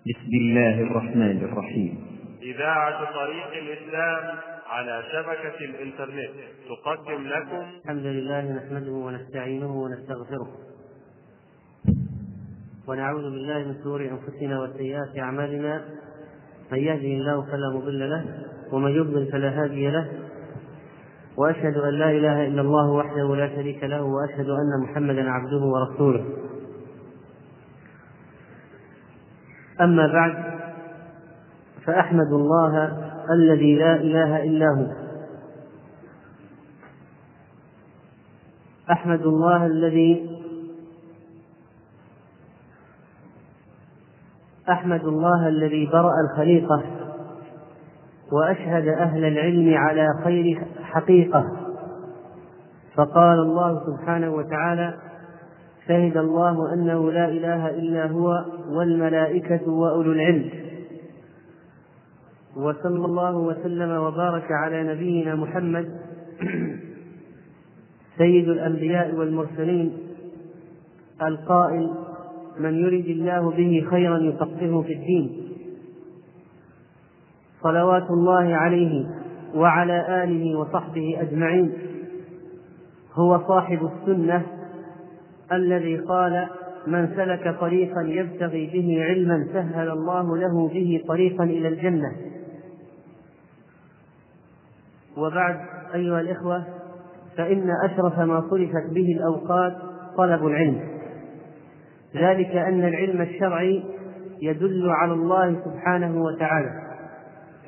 بسم الله الرحمن الرحيم. إذاعة طريق الإسلام على شبكة الإنترنت تقدم لكم. الحمد لله نحمده ونستعينه ونستغفره. ونعوذ بالله من شرور أنفسنا وسيئات أعمالنا. من يهده الله فلا مضل له ومن يضلل فلا هادي له. وأشهد أن لا إله إلا الله وحده لا شريك له وأشهد أن محمدا عبده ورسوله. أما بعد فأحمد الله الذي لا إله إلا هو. أحمد الله الذي أحمد الله الذي برأ الخليقة وأشهد أهل العلم على خير حقيقة. فقال الله سبحانه وتعالى شهد الله أنه لا إله إلا هو والملائكة وأولو العلم. وصلى الله وسلم وبارك على نبينا محمد سيد الأنبياء والمرسلين القائل من يرد الله به خيرا يفقهه في الدين. صلوات الله عليه وعلى آله وصحبه أجمعين. هو صاحب السنة الذي قال من سلك طريقا يبتغي به علما سهل الله له به طريقا إلى الجنة. وبعد أيها الإخوة فإن أشرف ما صرفت به الأوقات طلب العلم. ذلك أن العلم الشرعي يدل على الله سبحانه وتعالى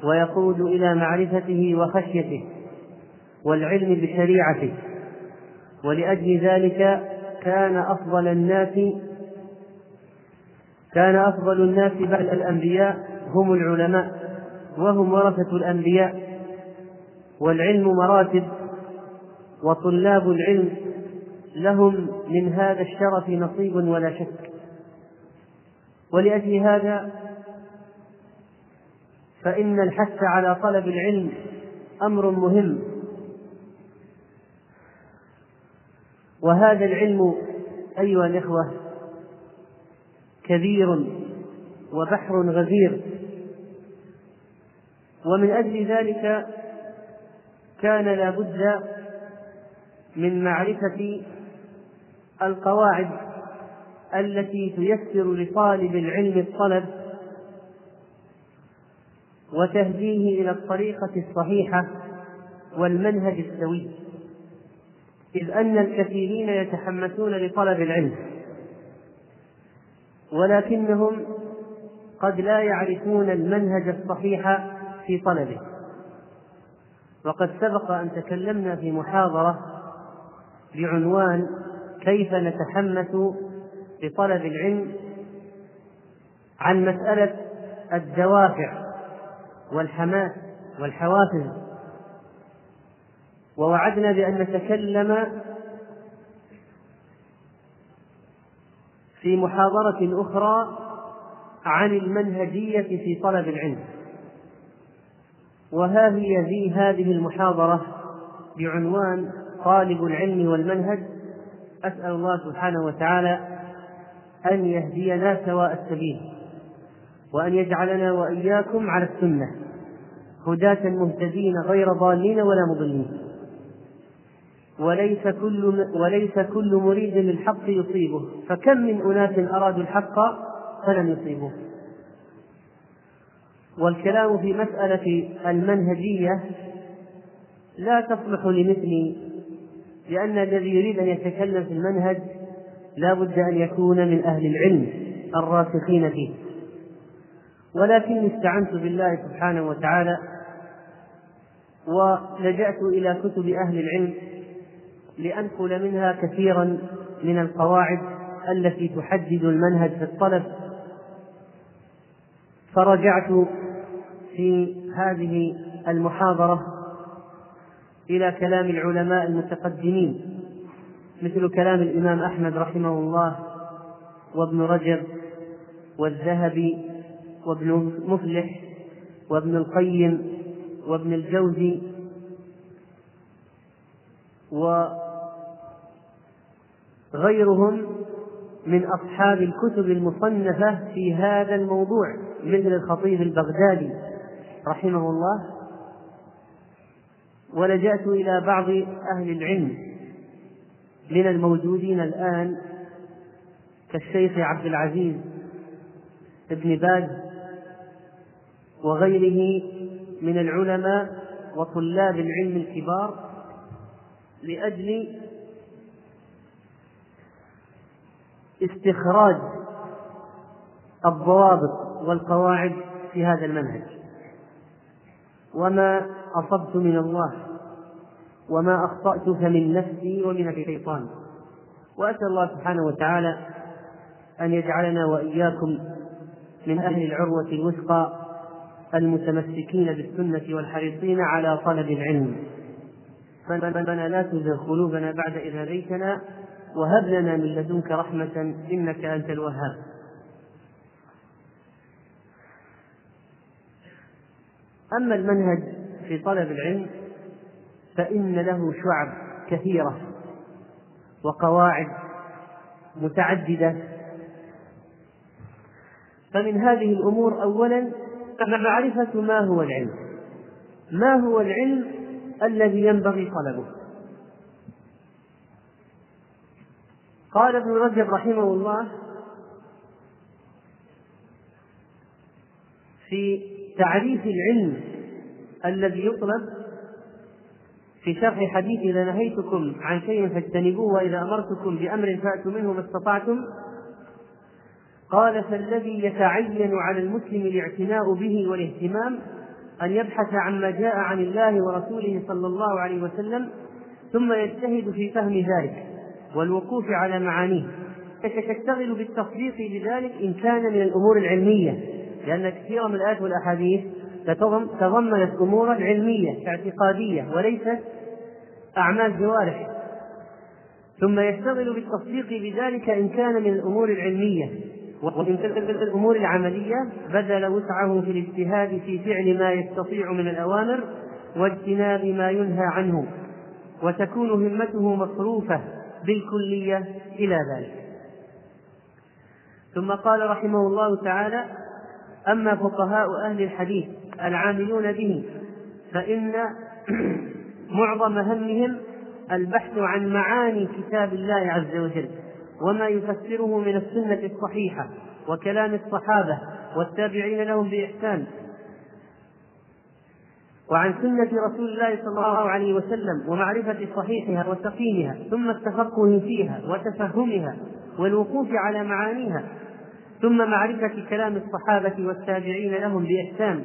ويقود إلى معرفته وخشيته والعلم بشريعته ولأجل ذلك كان أفضل الناس كان أفضل الناس بعد الأنبياء هم العلماء وهم ورثة الأنبياء والعلم مراتب وطلاب العلم لهم من هذا الشرف نصيب ولا شك. ولأجل هذا فإن الحث على طلب العلم أمر مهم. وهذا العلم أيها الإخوة كبير وبحر غزير. ومن أجل ذلك كان لا بد من معرفة القواعد التي تيسر لطالب العلم الطلب وتهديه إلى الطريقة الصحيحة والمنهج السوي. إذ أن الكثيرين يتحمسون لطلب العلم ولكنهم قد لا يعرفون المنهج الصحيح في طلبه. وقد سبق أن تكلمنا في محاضرة بعنوان كيف نتحمس لطلب العلم عن مسألة الدوافع والحماس والحوافز ووعدنا بأن نتكلم في محاضرة أخرى عن المنهجية في طلب العلم. وها هي في هذه المحاضرة بعنوان طالب العلم والمنهج. أسأل الله سبحانه وتعالى أن يهدينا سواء السبيل وأن يجعلنا وإياكم على السنة هداة مهتدين غير ضالين ولا مضلين. وليس كل وليس كل مريد للحق يصيبه. فكم من أناس أرادوا الحق فلم يصيبوه. والكلام في مسألة المنهجية لا تصلح لمثلي لأن الذي يريد أن يتكلم في المنهج لا بد أن يكون من أهل العلم الراسخين فيه. ولكني استعنت بالله سبحانه وتعالى ولجأت إلى كتب أهل العلم لأنقل منها كثيرا من القواعد التي تحدد المنهج في الطلب. فرجعت في هذه المحاضرة إلى كلام العلماء المتقدمين مثل كلام الإمام أحمد رحمه الله وابن رجب والذهبي وابن مفلح وابن القيم وابن الجوزي وغيرهم من أصحاب الكتب المصنفة في هذا الموضوع مثل الخطيب البغدادي رحمه الله. ولجأت إلى بعض أهل العلم من الموجودين الآن كالشيخ عبد العزيز بن باز وغيره من العلماء وطلاب العلم الكبار. لأجل استخراج الضوابط والقواعد في هذا المنهج. وما أصبت من الله وما أخطأت فمن نفسي ومن الشيطان وأسأل الله سبحانه وتعالى أن يجعلنا وإياكم من أهل العروة الوثقى المتمسكين بالسنة والحريصين على طلب العلم. ربنا لا تزغ قلوبنا بعد إذ هديتنا وهب لنا من لدنك رحمة إنك أنت الوهاب. أما المنهج في طلب العلم فإن له شعب كثيرة وقواعد متعددة. فمن هذه الأمور أولا معرفة ما هو العلم. ما هو العلم الذي ينبغي طلبه. قال ابن رجب رحمه الله في تعريف العلم الذي يطلب في شرح حديث إذا نهيتكم عن شيء فاجتنبوه وإذا أمرتكم بأمر فأتوا منه ما استطعتم قال فالذي يتعين على المسلم الاعتناء به والاهتمام أن يبحث عما جاء عن الله ورسوله صلى الله عليه وسلم ثم يجتهد في فهم ذلك والوقوف على معانيه. تشتغل بالتصديق بذلك إن كان من الأمور العلمية؟ لأن كثيرا من الآيات والأحاديث تضمنت أمورا علمية اعتقادية وليست أعمال جوارح. ثم يشتغل بالتصديق بذلك إن كان من الأمور العلمية. وإن كان من الأمور العملية بذل وسعه في الاجتهاد في فعل ما يستطيع من الأوامر واجتناب ما ينهى عنه وتكون همته مصروفة بالكلية إلى ذلك. ثم قال رحمه الله تعالى أما فقهاء أهل الحديث العاملون به فإن معظم همهم البحث عن معاني كتاب الله عز وجل. وما يفسره من السنة الصحيحة وكلام الصحابة والتابعين لهم بإحسان. وعن سنة رسول الله صلى الله عليه وسلم ومعرفة صحيحها وسقيمها ثم التفقه فيها وتفهمها والوقوف على معانيها ثم معرفة كلام الصحابة والتابعين لهم بإحسان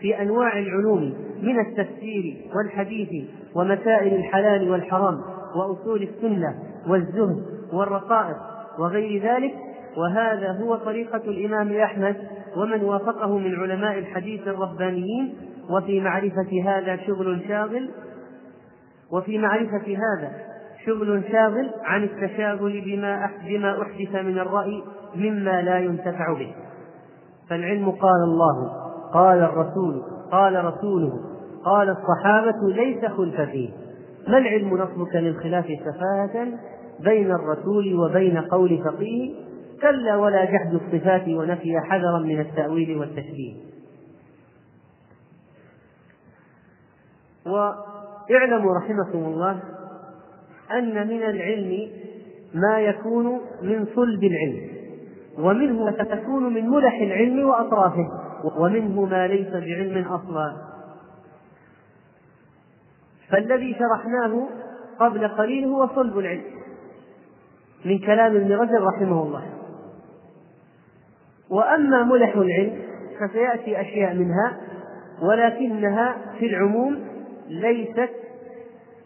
في أنواع العلوم من التفسير والحديث ومسائل الحلال والحرام وأصول السنة والزهد. والرقائق وغير ذلك وهذا هو طريقة الإمام أحمد ومن وافقه من علماء الحديث الربانيين وفي معرفة هذا شغل شاغل وفي معرفة هذا شغل شاغل عن التشاغل بما بما أحدث من الرأي مما لا ينتفع به. فالعلم قال الله قال الرسول قال رسوله قال الصحابة ليس خلف فيه. ما العلم نصبك للخلاف سفاهة بين الرسول وبين قول فقيه كلا ولا جحد الصفات ونفي حذرا من التأويل والتشبيه. وإعلموا رحمكم الله أن من العلم ما يكون من صلب العلم ومنه تكون من ملح العلم وأطرافه ومنه ما ليس بعلم أصلا. فالذي شرحناه قبل قليل هو صلب العلم. من كلام ابن رجب رحمه الله. وأما ملح العلم فسيأتي أشياء منها ولكنها في العموم ليست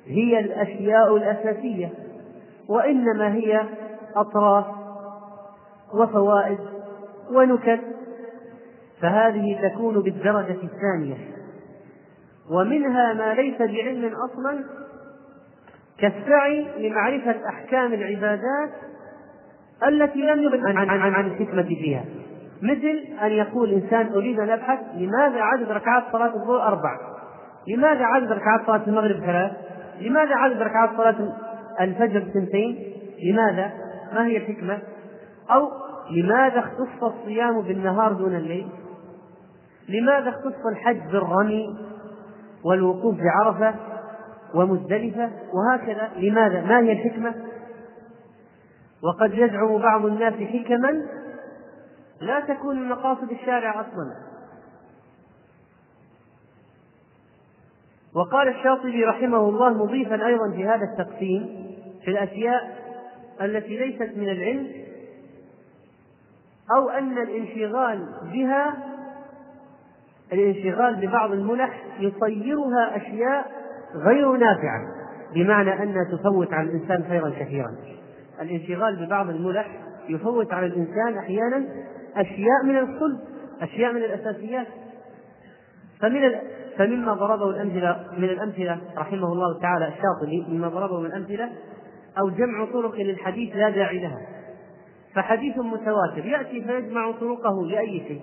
هي الأشياء الأساسية وإنما هي أطراف وفوائد ونكت فهذه تكون بالدرجة الثانية. ومنها ما ليس بعلم أصلا كالسعي لمعرفة أحكام العبادات التي لم يبن عن, عن, عن الحكمة فيها. مثل أن يقول إنسان أريد أن أبحث لماذا عدد ركعات صلاة الظهر أربع؟ لماذا عدد ركعات صلاة المغرب ثلاث؟ لماذا عدد ركعات صلاة الفجر سنتين لماذا؟ ما هي الحكمة؟ أو لماذا اختص الصيام بالنهار دون الليل؟ لماذا اختص الحج بالرمي والوقوف بعرفة؟ ومزدلفة وهكذا. لماذا؟ ما هي الحكمة؟ وقد يزعم بعض الناس حكما لا تكون من مقاصد الشارع أصلا. وقال الشاطبي رحمه الله مضيفا أيضا في هذا التقسيم في الأشياء التي ليست من العلم أو أن الانشغال بها الانشغال ببعض الملح يصيرها أشياء غير نافعة بمعنى أنها تفوت على الإنسان خيرا كثيرا. الانشغال ببعض الملح يفوت على الإنسان أحيانا أشياء من الصلب أشياء من الأساسيات. فمن فمما ضربه الأمثلة من الأمثلة رحمه الله تعالى الشاطبي مما ضربه من الأمثلة أو جمع طرق للحديث لا داعي لها. فحديث متواتر يأتي فيجمع طرقه لأي شيء.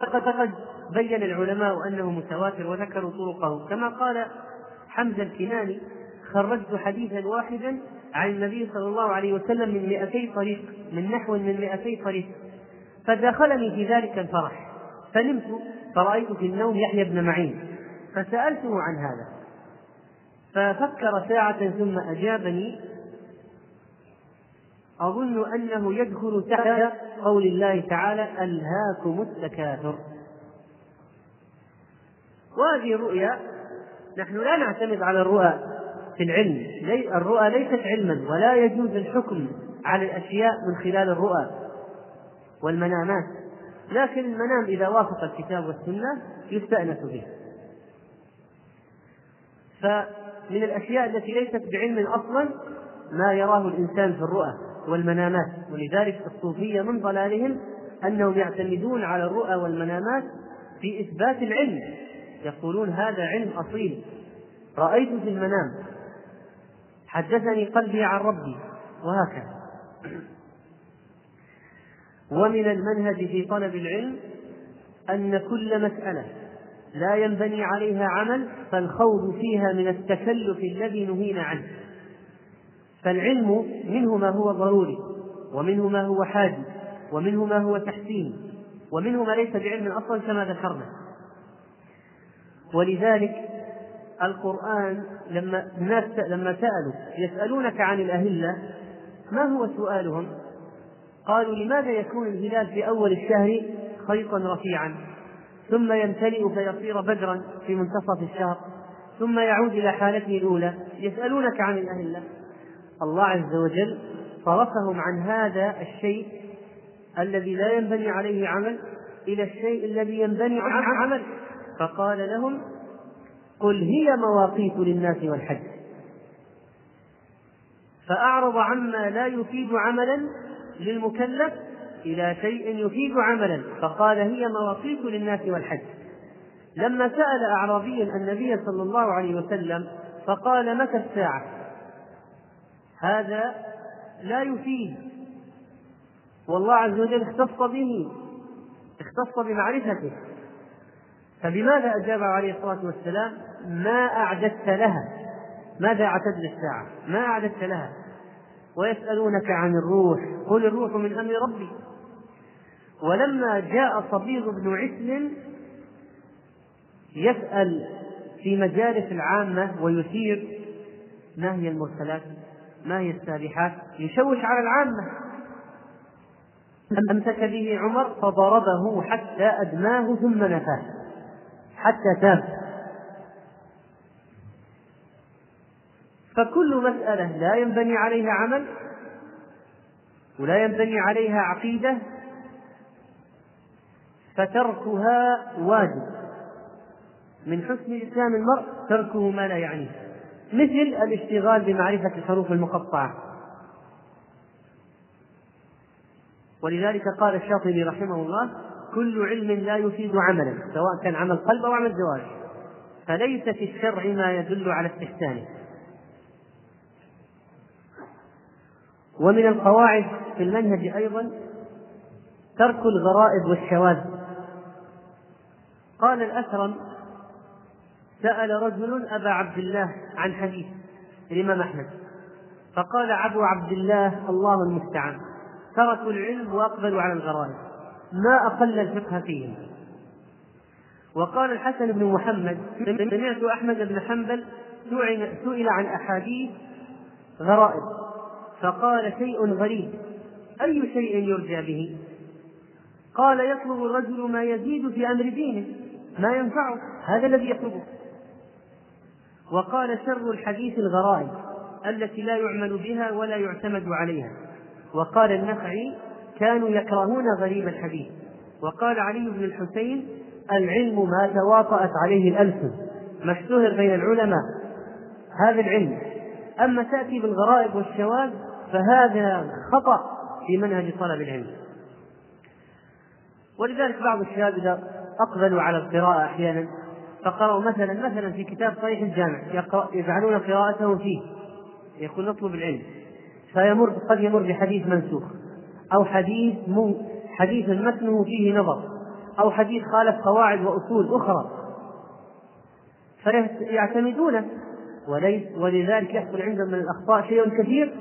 فقد قد بين العلماء أنه متواتر وذكروا طرقه كما قال حمزة الكناني خرجت حديثا واحدا عن النبي صلى الله عليه وسلم من مئتي طريق من نحو من مئتي طريق. فدخلني في ذلك الفرح. فنمت فرأيت في النوم يحيى بن معين. فسألته عن هذا. ففكر ساعة ثم أجابني أظن أنه يدخل تحت قول الله تعالى ألهاكم التكاثر. وهذه الرؤيا نحن لا نعتمد على الرؤى في العلم. الرؤى ليست علما ولا يجوز الحكم على الأشياء من خلال الرؤى والمنامات. لكن المنام إذا وافق الكتاب والسنة يستأنس به. فمن الأشياء التي ليست بعلم أصلا ما يراه الإنسان في الرؤى والمنامات. ولذلك الصوفية من ضلالهم أنهم يعتمدون على الرؤى والمنامات في إثبات العلم. يقولون هذا علم أصيل. رأيت في المنام. حدثني قلبي عن ربي. وهكذا. ومن المنهج في طلب العلم أن كل مسألة لا ينبني عليها عمل فالخوض فيها من التكلف الذي نهينا عنه. فالعلم منه ما هو ضروري ومنه ما هو حادي ومنه ما هو تحسين ومنه ما ليس بعلم أصلا كما ذكرنا. ولذلك القرآن لما الناس لما سألوا يسألونك عن الأهلة ما هو سؤالهم؟ قالوا لماذا يكون الهلال في أول الشهر خيطا رفيعا؟ ثم يمتلئ فيصير بدرا في منتصف الشهر ثم يعود إلى حالته الأولى. يسألونك عن الأهلة. الله عز وجل صرفهم عن هذا الشيء الذي لا ينبني عليه عمل إلى الشيء الذي ينبني عليه عمل. فقال لهم قل هي مواقيت للناس والحج. فأعرض عما لا يفيد عملا للمكلف إلى شيء يفيد عملا فقال هي مواقيت للناس والحج. لما سأل أعرابي النبي صلى الله عليه وسلم فقال متى الساعة؟ هذا لا يفيد. والله عز وجل اختص به اختص بمعرفته. فبماذا أجاب عليه الصلاة والسلام؟ ما أعددت لها. ماذا أعتد للساعة؟ ما أعددت لها. ويسألونك عن الروح. قل الروح من أمر ربي. ولما جاء صبيغ بن عسل يسأل في مجالس العامة ويثير ما هي المرسلات؟ ما هي السابحات؟ يشوش على العامة. أمسك به عمر فضربه حتى أدماه ثم نفاه. حتى تاب. فكل مسألة لا ينبني عليها عمل ولا ينبني عليها عقيدة فتركها واجب. من حسن إسلام المرء تركه ما لا يعنيه. مثل الاشتغال بمعرفة الحروف المقطعة. ولذلك قال الشاطبي رحمه الله كل علم لا يفيد عملا سواء كان عمل قلب أو عمل جوارح فليس في الشرع ما يدل على استحسانه. ومن القواعد في المنهج أيضا ترك الغرائب والشواذ. قال الأثرم سأل رجل أبا عبد الله عن حديث الإمام أحمد فقال أبو عبد الله الله المستعان تركوا العلم وأقبلوا على الغرائب. ما أقل الفقه فيهم. وقال الحسن بن محمد سمعت أحمد بن حنبل سئل عن أحاديث غرائب فقال شيء غريب أي شيء يرجى به؟ قال يطلب الرجل ما يزيد في أمر دينه ما ينفعه هذا الذي يطلبه. وقال شر الحديث الغرائب التي لا يعمل بها ولا يعتمد عليها. وقال النخعي كانوا يكرهون غريب الحديث. وقال علي بن الحسين العلم ما تواطأت عليه الألسن. ما اشتهر بين العلماء. هذا العلم. أما تأتي بالغرائب والشواذ فهذا خطأ في منهج طلب العلم. ولذلك بعض الشباب إذا أقبلوا على القراءة أحيانا فقرأوا مثلا مثلا في كتاب صحيح الجامع يجعلون قراءته فيه. يقول نطلب العلم. فيمر قد يمر بحديث منسوخ. أو حديث حديث متنه فيه نظر أو حديث خالف قواعد وأصول أخرى. فيعتمدونه وليس ولذلك يحصل عندهم من الأخطاء شيء كثير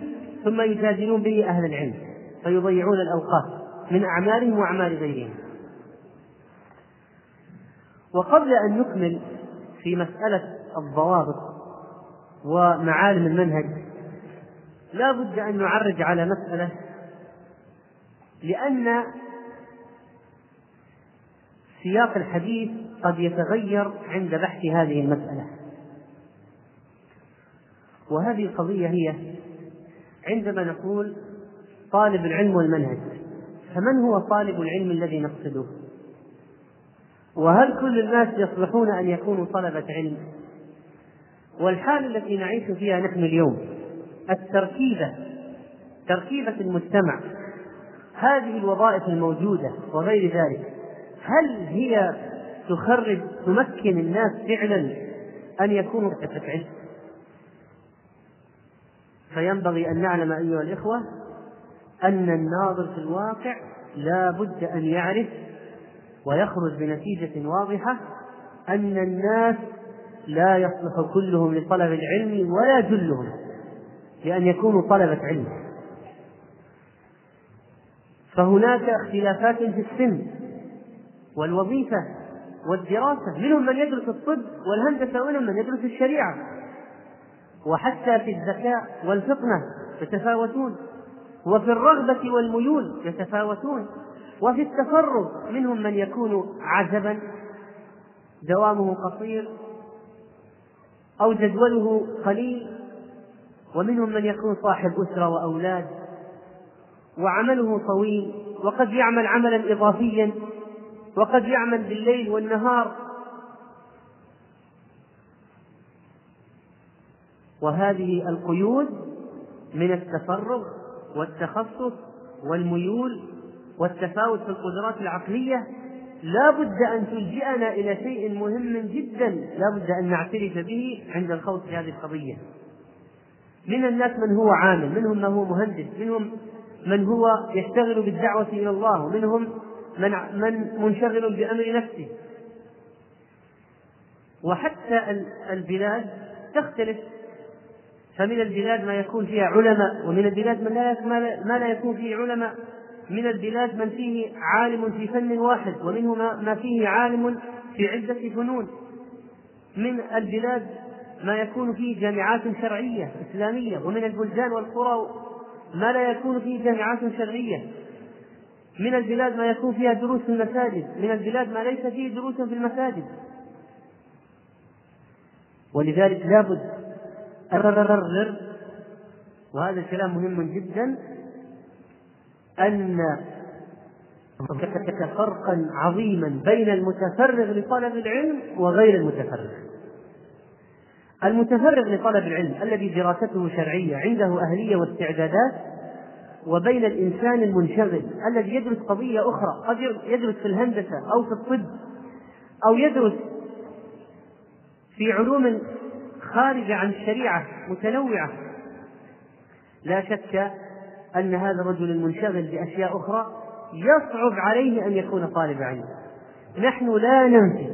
ثم يجادلون به أهل العلم فيضيعون الأوقات من أعمالهم وأعمال غيرهم. وقبل أن نكمل في مسألة الضوابط ومعالم المنهج لا بد أن نعرج على مسألة لأن سياق الحديث قد يتغير عند بحث هذه المسألة. وهذه القضية هي عندما نقول طالب العلم والمنهج فمن هو طالب العلم الذي نقصده؟ وهل كل الناس يصلحون أن يكونوا طلبة علم؟ والحال التي نعيش فيها نحن اليوم التركيبة تركيبة المجتمع هذه الوظائف الموجودة وغير ذلك هل هي تخرج تمكن الناس فعلا أن يكونوا علم؟ فينبغي أن نعلم أيها الإخوة أن الناظر في الواقع لا بد أن يعرف ويخرج بنتيجة واضحة أن الناس لا يصلح كلهم لطلب العلم ولا جلهم لأن يكونوا طلبة علم. فهناك اختلافات في السن والوظيفة والدراسة. منهم من يدرس الطب والهندسة ومنهم من يدرس الشريعة. وحتى في الذكاء والفطنة يتفاوتون وفي الرغبة والميول يتفاوتون وفي التفرغ منهم من يكون عزبا دوامه قصير أو جدوله قليل ومنهم من يكون صاحب أسرة وأولاد. وعمله طويل وقد يعمل عملا إضافيا وقد يعمل بالليل والنهار. وهذه القيود من التفرغ والتخصص والميول والتفاوت في القدرات العقلية. لا بد أن تلجئنا إلى شيء مهم جدا لا بد أن نعترف به عند الخوض في هذه القضية. من الناس من هو عامل منهم من هو مهندس منهم من هو يشتغل بالدعوة إلى الله ومنهم من من منشغل بأمر نفسه. وحتى البلاد تختلف. فمن البلاد ما يكون فيها علماء ومن البلاد من لا ما لا يكون فيه علماء. من البلاد من فيه عالم في فن واحد ومنه ما فيه عالم في عدة فنون. من البلاد ما يكون فيه جامعات شرعية إسلامية ومن البلدان والقرى ما لا يكون فيه جامعات شرعية. من البلاد ما يكون فيها دروس في المساجد. من البلاد ما ليس فيه دروس في المساجد. ولذلك لابد أقرر وهذا الكلام مهم جدا أن فرقا عظيما بين المتفرغ لطلب العلم وغير المتفرغ. المتفرغ لطلب العلم الذي دراسته شرعية عنده أهلية واستعدادات وبين الإنسان المنشغل الذي يدرس قضية أخرى قد يدرس في الهندسة أو في الطب أو يدرس في علوم خارجة عن الشريعة متنوعة. لا شك أن هذا الرجل المنشغل بأشياء أخرى يصعب عليه أن يكون طالب علم. نحن لا ننفي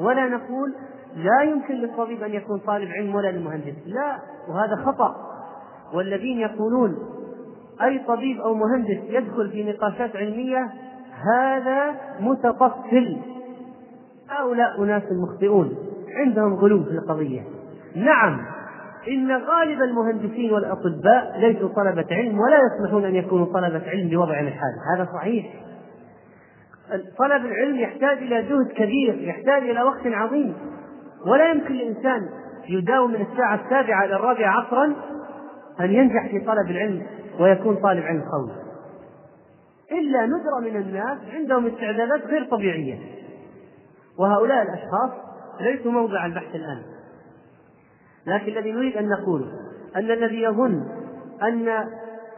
ولا نقول لا يمكن للطبيب أن يكون طالب علم ولا للمهندس. لا وهذا خطأ. والذين يقولون أي طبيب أو مهندس يدخل في نقاشات علمية هذا متطفل. هؤلاء أناس مخطئون. عندهم غلو في القضية. نعم إن غالب المهندسين والأطباء ليسوا طلبة علم ولا يصلحون أن يكونوا طلبة علم بوضعهم الحالي هذا صحيح. طلب العلم يحتاج إلى جهد كبير يحتاج إلى وقت عظيم. ولا يمكن لإنسان يداوم من الساعة السابعة إلى الرابعة عصرا أن ينجح في طلب العلم ويكون طالب علم قوي. إلا ندرة من الناس عندهم استعدادات غير طبيعية. وهؤلاء الأشخاص ليسوا موضع البحث الآن. لكن الذي نريد أن نقوله أن الذي يظن أن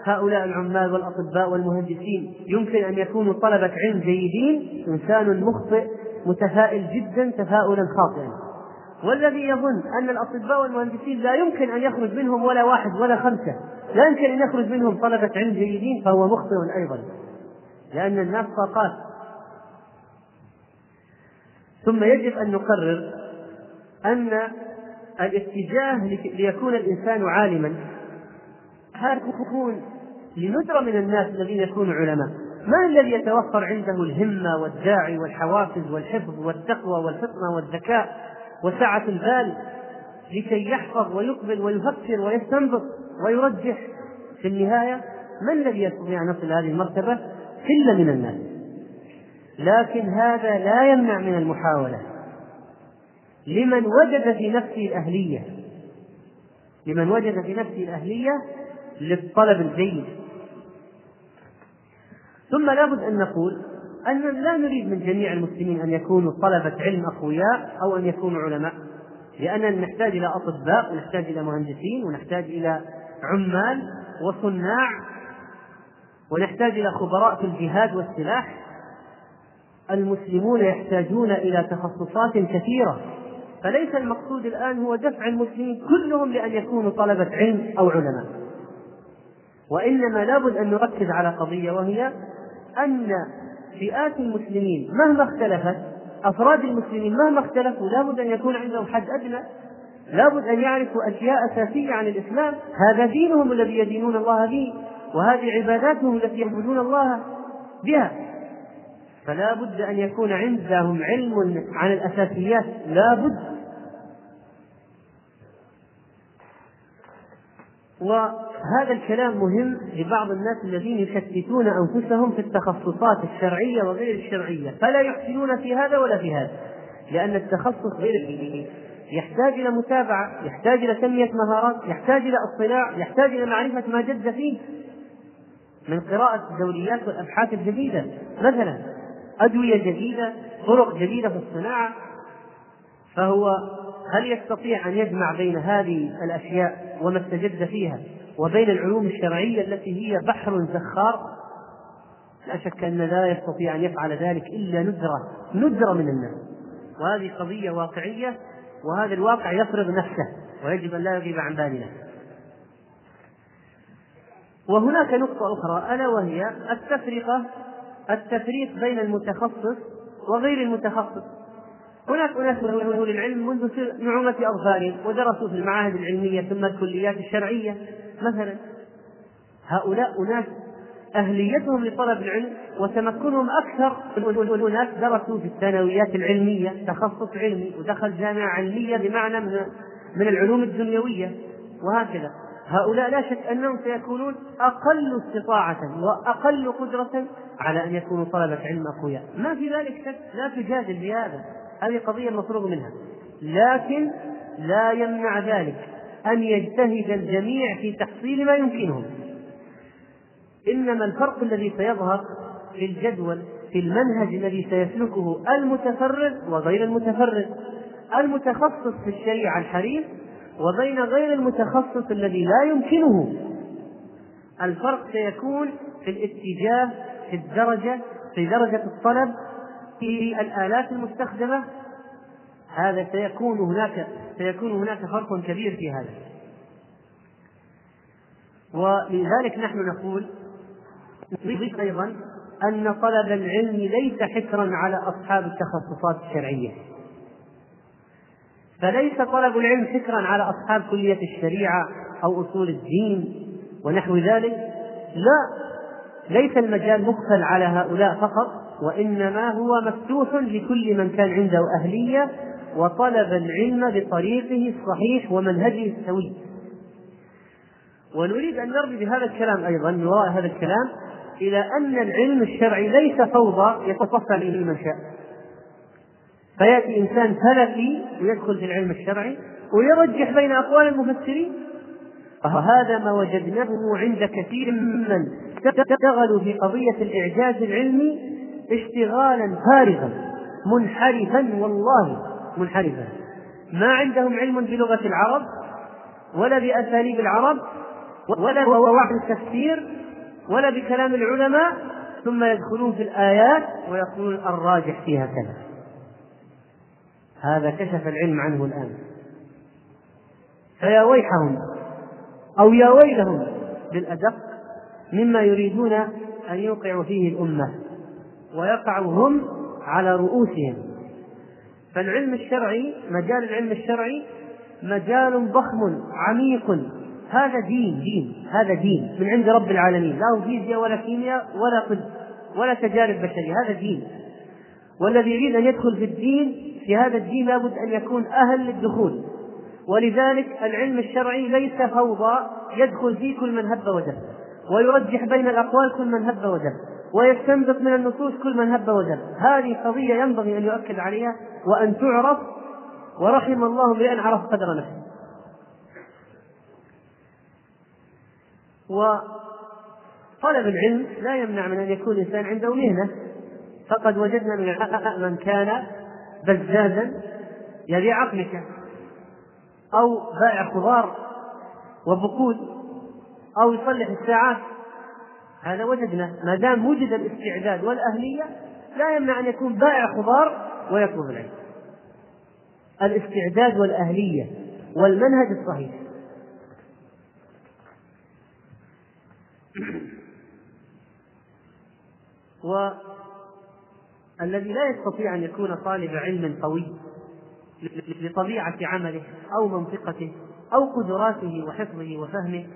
هؤلاء العمال والأطباء والمهندسين يمكن أن يكونوا طلبة علم جيدين إنسان مخطئ متفائل جدا تفاؤلا خاطئا. والذي يظن أن الأطباء والمهندسين لا يمكن أن يخرج منهم ولا واحد ولا خمسة. لا يمكن أن يخرج منهم طلبة علم جيدين فهو مخطئ أيضا. لأن الناس طاقات. ثم يجب أن نقرر أن الاتجاه ليكون الإنسان عالما. هذا يكون لندرة من الناس الذين يكونوا علماء. من الذي يتوفر عنده الهمة والداعي والحوافز والحفظ والتقوى والفطنة والذكاء وسعة البال لكي يحفظ ويقبل ويفكر ويستنبط ويرجح. في النهاية من الذي يستطيع أن يصل هذه المرتبة؟ قلة من الناس. لكن هذا لا يمنع من المحاولة. لمن وجد في نفسه الأهلية لمن وجد في نفسه الأهلية للطلب الجيد. ثم لابد أن نقول أننا لا نريد من جميع المسلمين أن يكونوا طلبة علم أقوياء أو أن يكونوا علماء لأننا نحتاج إلى أطباء ونحتاج إلى مهندسين ونحتاج إلى عمال وصناع ونحتاج إلى خبراء في الجهاد والسلاح. المسلمون يحتاجون إلى تخصصات كثيرة فليس المقصود الآن هو دفع المسلمين كلهم لأن يكونوا طلبة علم أو علماء. وإنما لابد أن نركز على قضية وهي أن فئات المسلمين مهما اختلفت أفراد المسلمين مهما اختلفوا لابد أن يكون عندهم حد أدنى لابد أن يعرفوا أشياء أساسية عن الإسلام. هذا دينهم الذي يدينون الله به وهذه عباداتهم التي يعبدون الله بها. فلا بد أن يكون عندهم علم عن الأساسيات. لا بد. وهذا الكلام مهم لبعض الناس الذين يشتتون أنفسهم في التخصصات الشرعية وغير الشرعية. فلا يحسنون في هذا ولا في هذا. لأن التخصص غير يحتاج إلى متابعة يحتاج إلى تنمية مهارات يحتاج إلى اطلاع يحتاج إلى معرفة ما جد فيه. من قراءة الدوريات والأبحاث الجديدة. مثلا أدوية جديدة طرق جديدة في الصناعة. فهو هل يستطيع أن يجمع بين هذه الأشياء وما استجد فيها؟ وبين العلوم الشرعية التي هي بحر زخار لا شك أن لا يستطيع أن يفعل ذلك إلا ندرة ندرة من الناس. وهذه قضية واقعية وهذا الواقع يفرض نفسه ويجب أن لا يغيب عن بالنا. وهناك نقطة أخرى ألا وهي التفرقة التفريق بين المتخصص وغير المتخصص. هناك أناس من أهل العلم منذ نعومة أظفارهم ودرسوا في المعاهد العلمية ثم الكليات الشرعية. مثلا هؤلاء أناس أهليتهم لطلب العلم وتمكنهم أكثر. من أناس درسوا في الثانويات العلمية تخصص علمي ودخل جامعة علمية بمعنى من من العلوم الدنيوية وهكذا. هؤلاء لا شك أنهم سيكونون أقل استطاعة وأقل قدرة على أن يكونوا طلبة علم أقوياء. ما في ذلك شك لا تجادل بهذا. هذه قضية مفروغ منها. لكن لا يمنع ذلك. أن يجتهد الجميع في تحصيل ما يمكنهم. إنما الفرق الذي سيظهر في الجدول في المنهج الذي سيسلكه المتفرغ وغير المتفرغ المتخصص في الشريعة الحريف وبين غير المتخصص الذي لا يمكنه. الفرق سيكون في الاتجاه في الدرجة في درجة الطلب في الآلات المستخدمة هذا سيكون هناك سيكون هناك فرق كبير في هذا. ولذلك نحن نقول نضيف أيضا أن طلب العلم ليس حكرا على أصحاب التخصصات الشرعية. فليس طلب العلم حكرا على أصحاب كلية الشريعة أو أصول الدين ونحو ذلك. لا ليس المجال مقفل على هؤلاء فقط وإنما هو مفتوح لكل من كان عنده أهلية وطلب العلم بطريقه الصحيح ومنهجه السوي. ونريد أن نرمي بهذا الكلام أيضا من وراء هذا الكلام إلى أن العلم الشرعي ليس فوضى يتصفى به من شاء. فيأتي إنسان فلكي ويدخل في العلم الشرعي ويرجح بين أقوال المفسرين. وهذا ما وجدناه عند كثير ممن اشتغلوا في قضية الإعجاز العلمي اشتغالا فارغا منحرفا والله. منحرفا ما عندهم علم بلغة العرب ولا بأساليب العرب ولا بقواعد التفسير ولا بكلام العلماء ثم يدخلون في الآيات ويقولون الراجح فيها كذا. هذا كشف العلم عنه الآن. فيا ويحهم أو يا ويلهم بالأدق مما يريدون أن يوقعوا فيه الأمة ويقعوا هم على رؤوسهم. فالعلم الشرعي مجال العلم الشرعي مجال ضخم عميق. هذا دين دين هذا دين من عند رب العالمين. لا فيزياء ولا كيمياء ولا طب ولا تجارب بشرية هذا دين. والذي يريد أن يدخل في الدين في هذا الدين لابد أن يكون أهل للدخول. ولذلك العلم الشرعي ليس فوضى يدخل فيه كل من هب ودب ويرجح بين الأقوال كل من هب ودب ويستنبط من النصوص كل من هب ودب هذه قضية ينبغي أن يؤكد عليها وأن تعرف ورحم الله بأن عرف قدر نفسه. وطلب العلم لا يمنع من أن يكون الإنسان عنده مهنة. فقد وجدنا من من كان بزازا يبيع أقمشة أو بائع خضار وبقود أو يصلح الساعات. هذا وجدنا ما دام وجد الاستعداد والأهلية لا يمنع أن يكون بائع خضار ويطلب العلم الاستعداد والأهلية والمنهج الصحيح. والذي لا يستطيع أن يكون طالب علم قوي لطبيعة عمله أو منطقته أو قدراته وحفظه وفهمه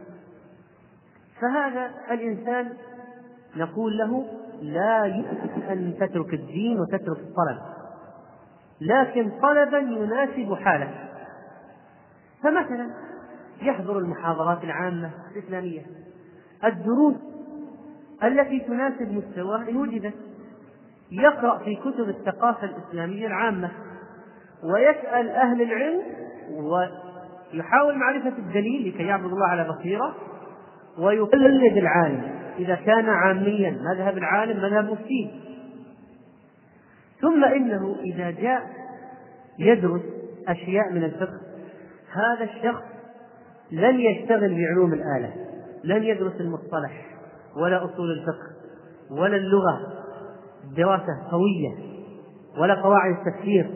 فهذا الإنسان نقول له لا يمكن أن تترك الدين وتترك الطلب لكن طلبا يناسب حاله فمثلا يحضر المحاضرات العامة الإسلامية الدروس التي تناسب مستواه إن وجدت يقرأ في كتب الثقافة الإسلامية العامة ويسأل أهل العلم ويحاول معرفة الدليل لكي يعبد الله على بصيرة ويقلد العالم إذا كان عاميا مذهب العالم مذهب مفتيه ثم إنه إذا جاء يدرس أشياء من الفقه هذا الشخص لن يشتغل بعلوم الآلة لن يدرس المصطلح ولا أصول الفقه ولا اللغة دراسة قوية ولا قواعد التفسير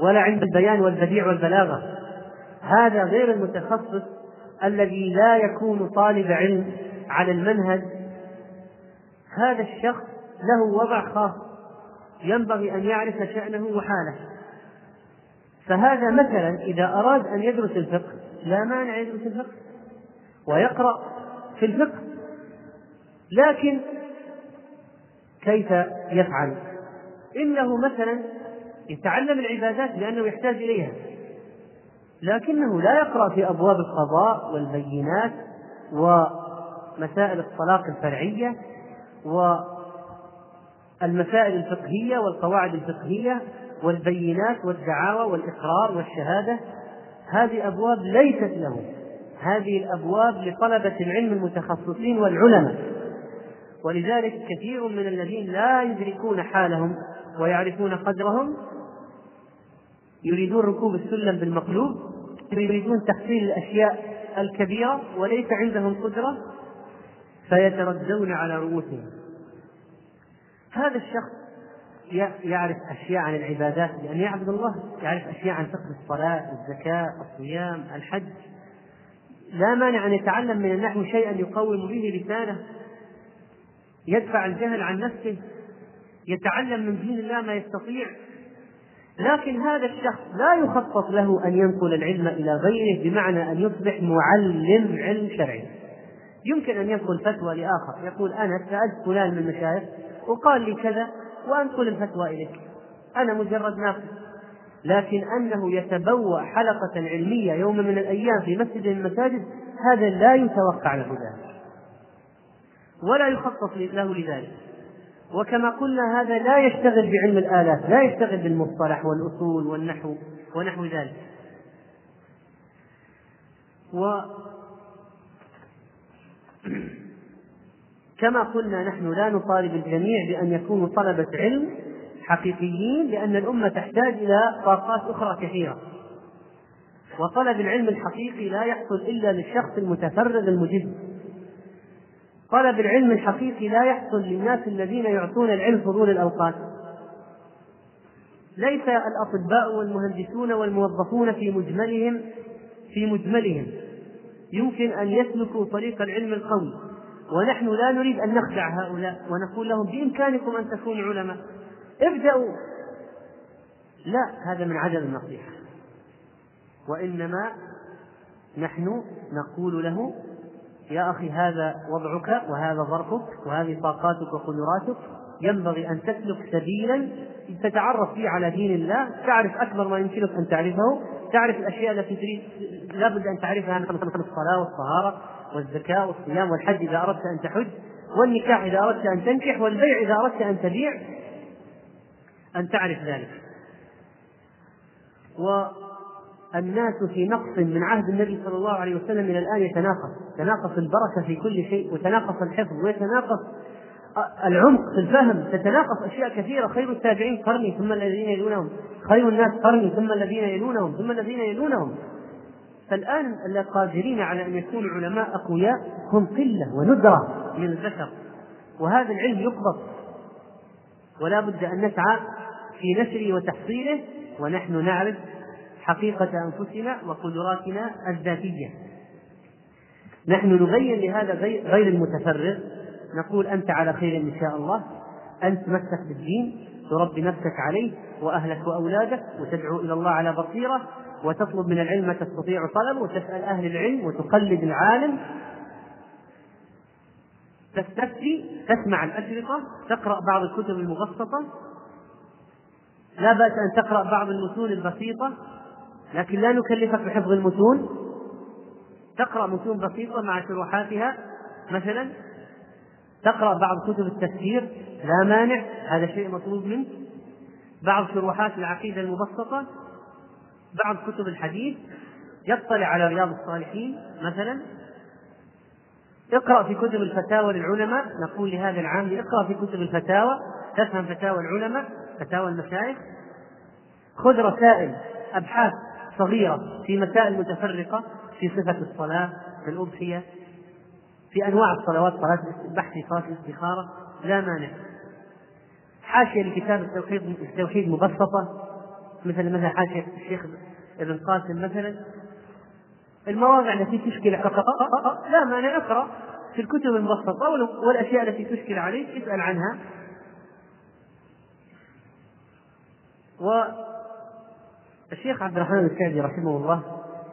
ولا عند البيان والبديع والبلاغة. هذا غير المتخصص الذي لا يكون طالب علم على المنهج هذا الشخص له وضع خاص ينبغي أن يعرف شأنه وحاله. فهذا مثلا إذا أراد أن يدرس الفقه لا مانع يدرس الفقه ويقرأ في الفقه لكن كيف يفعل؟ إنه مثلا يتعلم العبادات لأنه يحتاج إليها. لكنه لا يقرأ في أبواب القضاء والبينات ومسائل الطلاق الفرعية والمسائل الفقهية والقواعد الفقهية والبينات والدعاوى والإقرار والشهادة. هذه أبواب ليست له. هذه الأبواب لطلبة العلم المتخصصين والعلماء. ولذلك كثير من الذين لا يدركون حالهم ويعرفون قدرهم يريدون ركوب السلم بالمقلوب. يريدون تحصيل الأشياء الكبيرة وليس عندهم قدرة فيتردون على رؤوسهم. هذا الشخص يعرف أشياء عن العبادات لأن يعبد الله يعرف أشياء عن فقه الصلاة الزكاة الصيام الحج. لا مانع أن يتعلم من النحو شيئا يقوم به لسانه يدفع الجهل عن نفسه يتعلم من دين الله ما يستطيع. لكن هذا الشخص لا يخطط له أن ينقل العلم إلى غيره بمعنى أن يصبح معلم علم شرعي. يمكن أن ينقل فتوى لآخر. يقول أنا سألت فلان من المشايخ وقال لي كذا وأنقل الفتوى إليك. أنا مجرد ناقل لكن أنه يتبوأ حلقة علمية يوم من الأيام في مسجد من المساجد هذا لا يتوقع له ذلك. ولا يخصص له لذلك. وكما قلنا هذا لا يشتغل بعلم الآلات لا يشتغل بالمصطلح والأصول والنحو ونحو ذلك. و كما قلنا نحن لا نطالب الجميع بأن يكونوا طلبة علم حقيقيين لأن الأمة تحتاج إلى طاقات أخرى كثيرة. وطلب العلم الحقيقي لا يحصل إلا للشخص المتفرغ المجد. طلب العلم الحقيقي لا يحصل للناس الذين يعطون العلم فضول الأوقات. ليس الأطباء والمهندسون والموظفون في مجملهم في مجملهم. يمكن أن يسلكوا طريق العلم القوي. ونحن لا نريد أن نخدع هؤلاء ونقول لهم بإمكانكم أن تكونوا علماء. ابدأوا! لا هذا من عدم النصيحة. وإنما نحن نقول له يا أخي هذا وضعك وهذا ظرفك وهذه طاقاتك وقدراتك ينبغي أن تسلك سبيلا تتعرف فيه على دين الله تعرف أكبر ما يمكنك أن تعرفه تعرف الأشياء التي تريد لابد أن تعرفها مثل الصلاة والطهارة والزكاة والصيام والحج إذا أردت أن تحج والنكاح إذا أردت أن تنكح والبيع إذا أردت أن تبيع أن تعرف ذلك. والناس في نقص من عهد النبي صلى الله عليه وسلم إلى الآن يتناقص. تناقص البركة في كل شيء وتناقص الحفظ ويتناقص العمق في الفهم. تتناقص أشياء كثيرة. خير التابعين قرني ثم الذين يلونهم. خير الناس قرني ثم الذين يلونهم ثم الذين يلونهم. فالآن القادرين على أن يكونوا علماء أقوياء هم قلة وندرة من البشر. وهذا العلم يقبض. ولا بد أن نسعى في نشره وتحصيله ونحن نعرف حقيقة أنفسنا وقدراتنا الذاتية. نحن نبين لهذا غير المتفرغ. نقول أنت على خير إن شاء الله. أنت تمسك بالدين. تربي نفسك عليه وأهلك وأولادك وتدعو إلى الله على بصيرة وتطلب من العلم ما تستطيع طلبه وتسأل أهل العلم وتقلد العالم. تستفتي تسمع الأشرطة تقرأ بعض الكتب المبسطة. لا بأس أن تقرأ بعض المتون البسيطة. لكن لا نكلفك بحفظ المتون. تقرأ متون بسيطة مع شروحاتها. مثلا تقرأ بعض كتب التفسير. لا مانع هذا شيء مطلوب منك. بعض شروحات العقيدة المبسطة. بعض كتب الحديث. يطلع على رياض الصالحين مثلا. اقرأ في كتب الفتاوى للعلماء. نقول لهذا العام اقرأ في كتب الفتاوى. تفهم فتاوى العلماء فتاوى المشايخ. خذ رسائل أبحاث. صغيرة في مسائل متفرقة في صفة الصلاة في الأضحية في أنواع الصلوات صلاة بحث صلاة الاستخارة لا مانع. حاشية لكتاب التوحيد التوحيد مبسطة مثل مثلا حاشية الشيخ ابن قاسم مثلا. المواضع التي تشكل لا مانع اقرأ في الكتب المبسطة والأشياء التي تشكل عليك اسأل عنها. والشيخ عبد الرحمن السعدي رحمه الله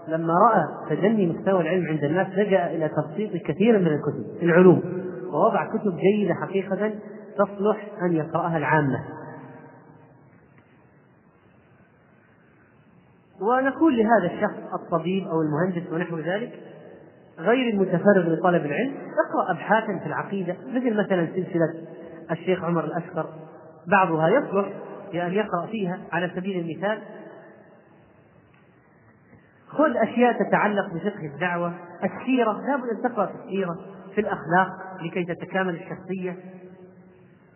لما رأى تجني مستوى العلم عند الناس لجأ إلى تبسيط كثير من الكتب العلوم ووضع كتب جيدة حقيقة تصلح أن يقرأها العامة. ونقول لهذا الشخص الطبيب أو المهندس ونحو ذلك غير المتفرغ لطلب العلم اقرأ أبحاثا في العقيدة مثل مثلا سلسلة الشيخ عمر الأشقر بعضها يصلح لأن يقرأ فيها على سبيل المثال خذ أشياء تتعلق بفقه الدعوة. السيرة لابد أن تقرأ في السيرة في الأخلاق لكي تتكامل الشخصية.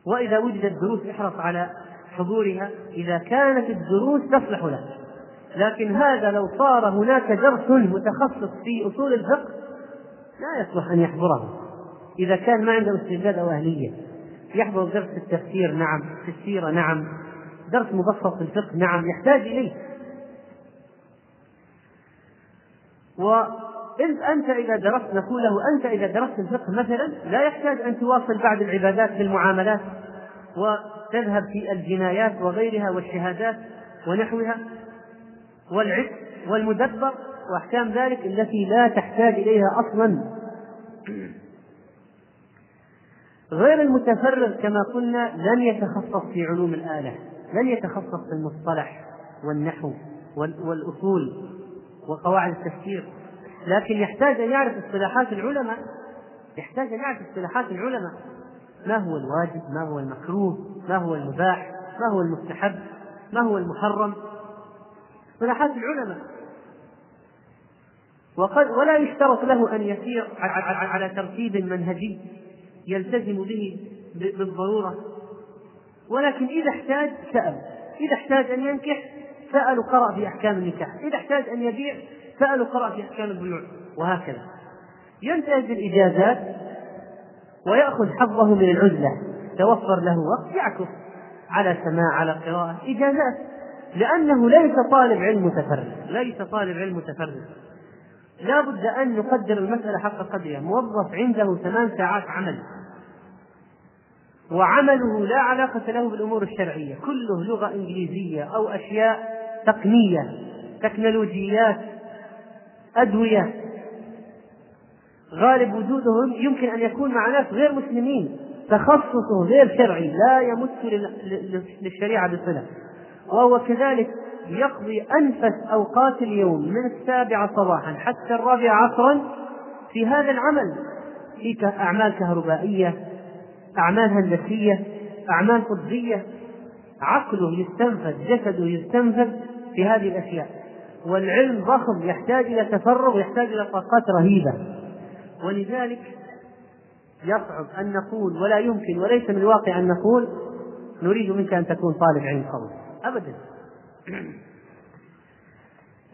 وإذا وجدت دروس احرص على حضورها إذا كانت الدروس تصلح لك. لكن هذا لو صار هناك درس متخصص في أصول الفقه لا يصلح أن يحضره. إذا كان ما عنده استعداد أو أهلية يحضر درس في التفسير نعم. في السيرة نعم. درس مبسط في الفقه نعم. يحتاج إليه. وإذ أنت إذا درست نقول له أنت إذا درست الفقه مثلا لا يحتاج أن تواصل بعض العبادات في المعاملات وتذهب في الجنايات وغيرها والشهادات ونحوها والعتق والمدبر وأحكام ذلك التي لا تحتاج إليها أصلا. غير المتفرغ كما قلنا لن يتخصص في علوم الآلة لن يتخصص في المصطلح والنحو والأصول. وقواعد التفسير. لكن يحتاج أن يعرف اصطلاحات العلماء. يحتاج أن يعرف اصطلاحات العلماء. ما هو الواجب؟ ما هو المكروه؟ ما هو المباح؟ ما هو المستحب؟ ما هو المحرم؟ اصطلاحات العلماء. وقد ولا يشترط له أن يسير على ترتيب منهجي يلتزم به بالضرورة. ولكن إذا احتاج سأل. إذا احتاج أن ينكح سأل قرأ في أحكام النكاح. إذا احتاج أن يبيع سأل قرأ في أحكام البيوع. وهكذا. ينتهز الإجازات ويأخذ حظه من العزلة. توفر له وقت يعكف على سماع على قراءة. إجازات. لأنه ليس طالب علم متفرد. ليس طالب علم متفرد. لا بد أن نقدر المسألة حق قدرها موظف عنده ثمان ساعات عمل. وعمله لا علاقة له بالأمور الشرعية. كله لغة إنجليزية أو أشياء تقنية تكنولوجيات أدوية. غالب وجودهم يمكن أن يكون مع ناس غير مسلمين. تخصصه غير شرعي لا يمت للشريعة بصلة. وهو كذلك يقضي أنفس أوقات اليوم من السابعة صباحا حتى الرابعة عصرا في هذا العمل. في أعمال كهربائية أعمال هندسية أعمال طبية. عقله يستنفذ جسده يستنفذ. في هذه الأشياء. والعلم ضخم يحتاج إلى تفرغ يحتاج إلى طاقات رهيبة. ولذلك يصعب أن نقول ولا يمكن وليس من الواقع أن نقول نريد منك أن تكون طالب علم قوي. أبدا.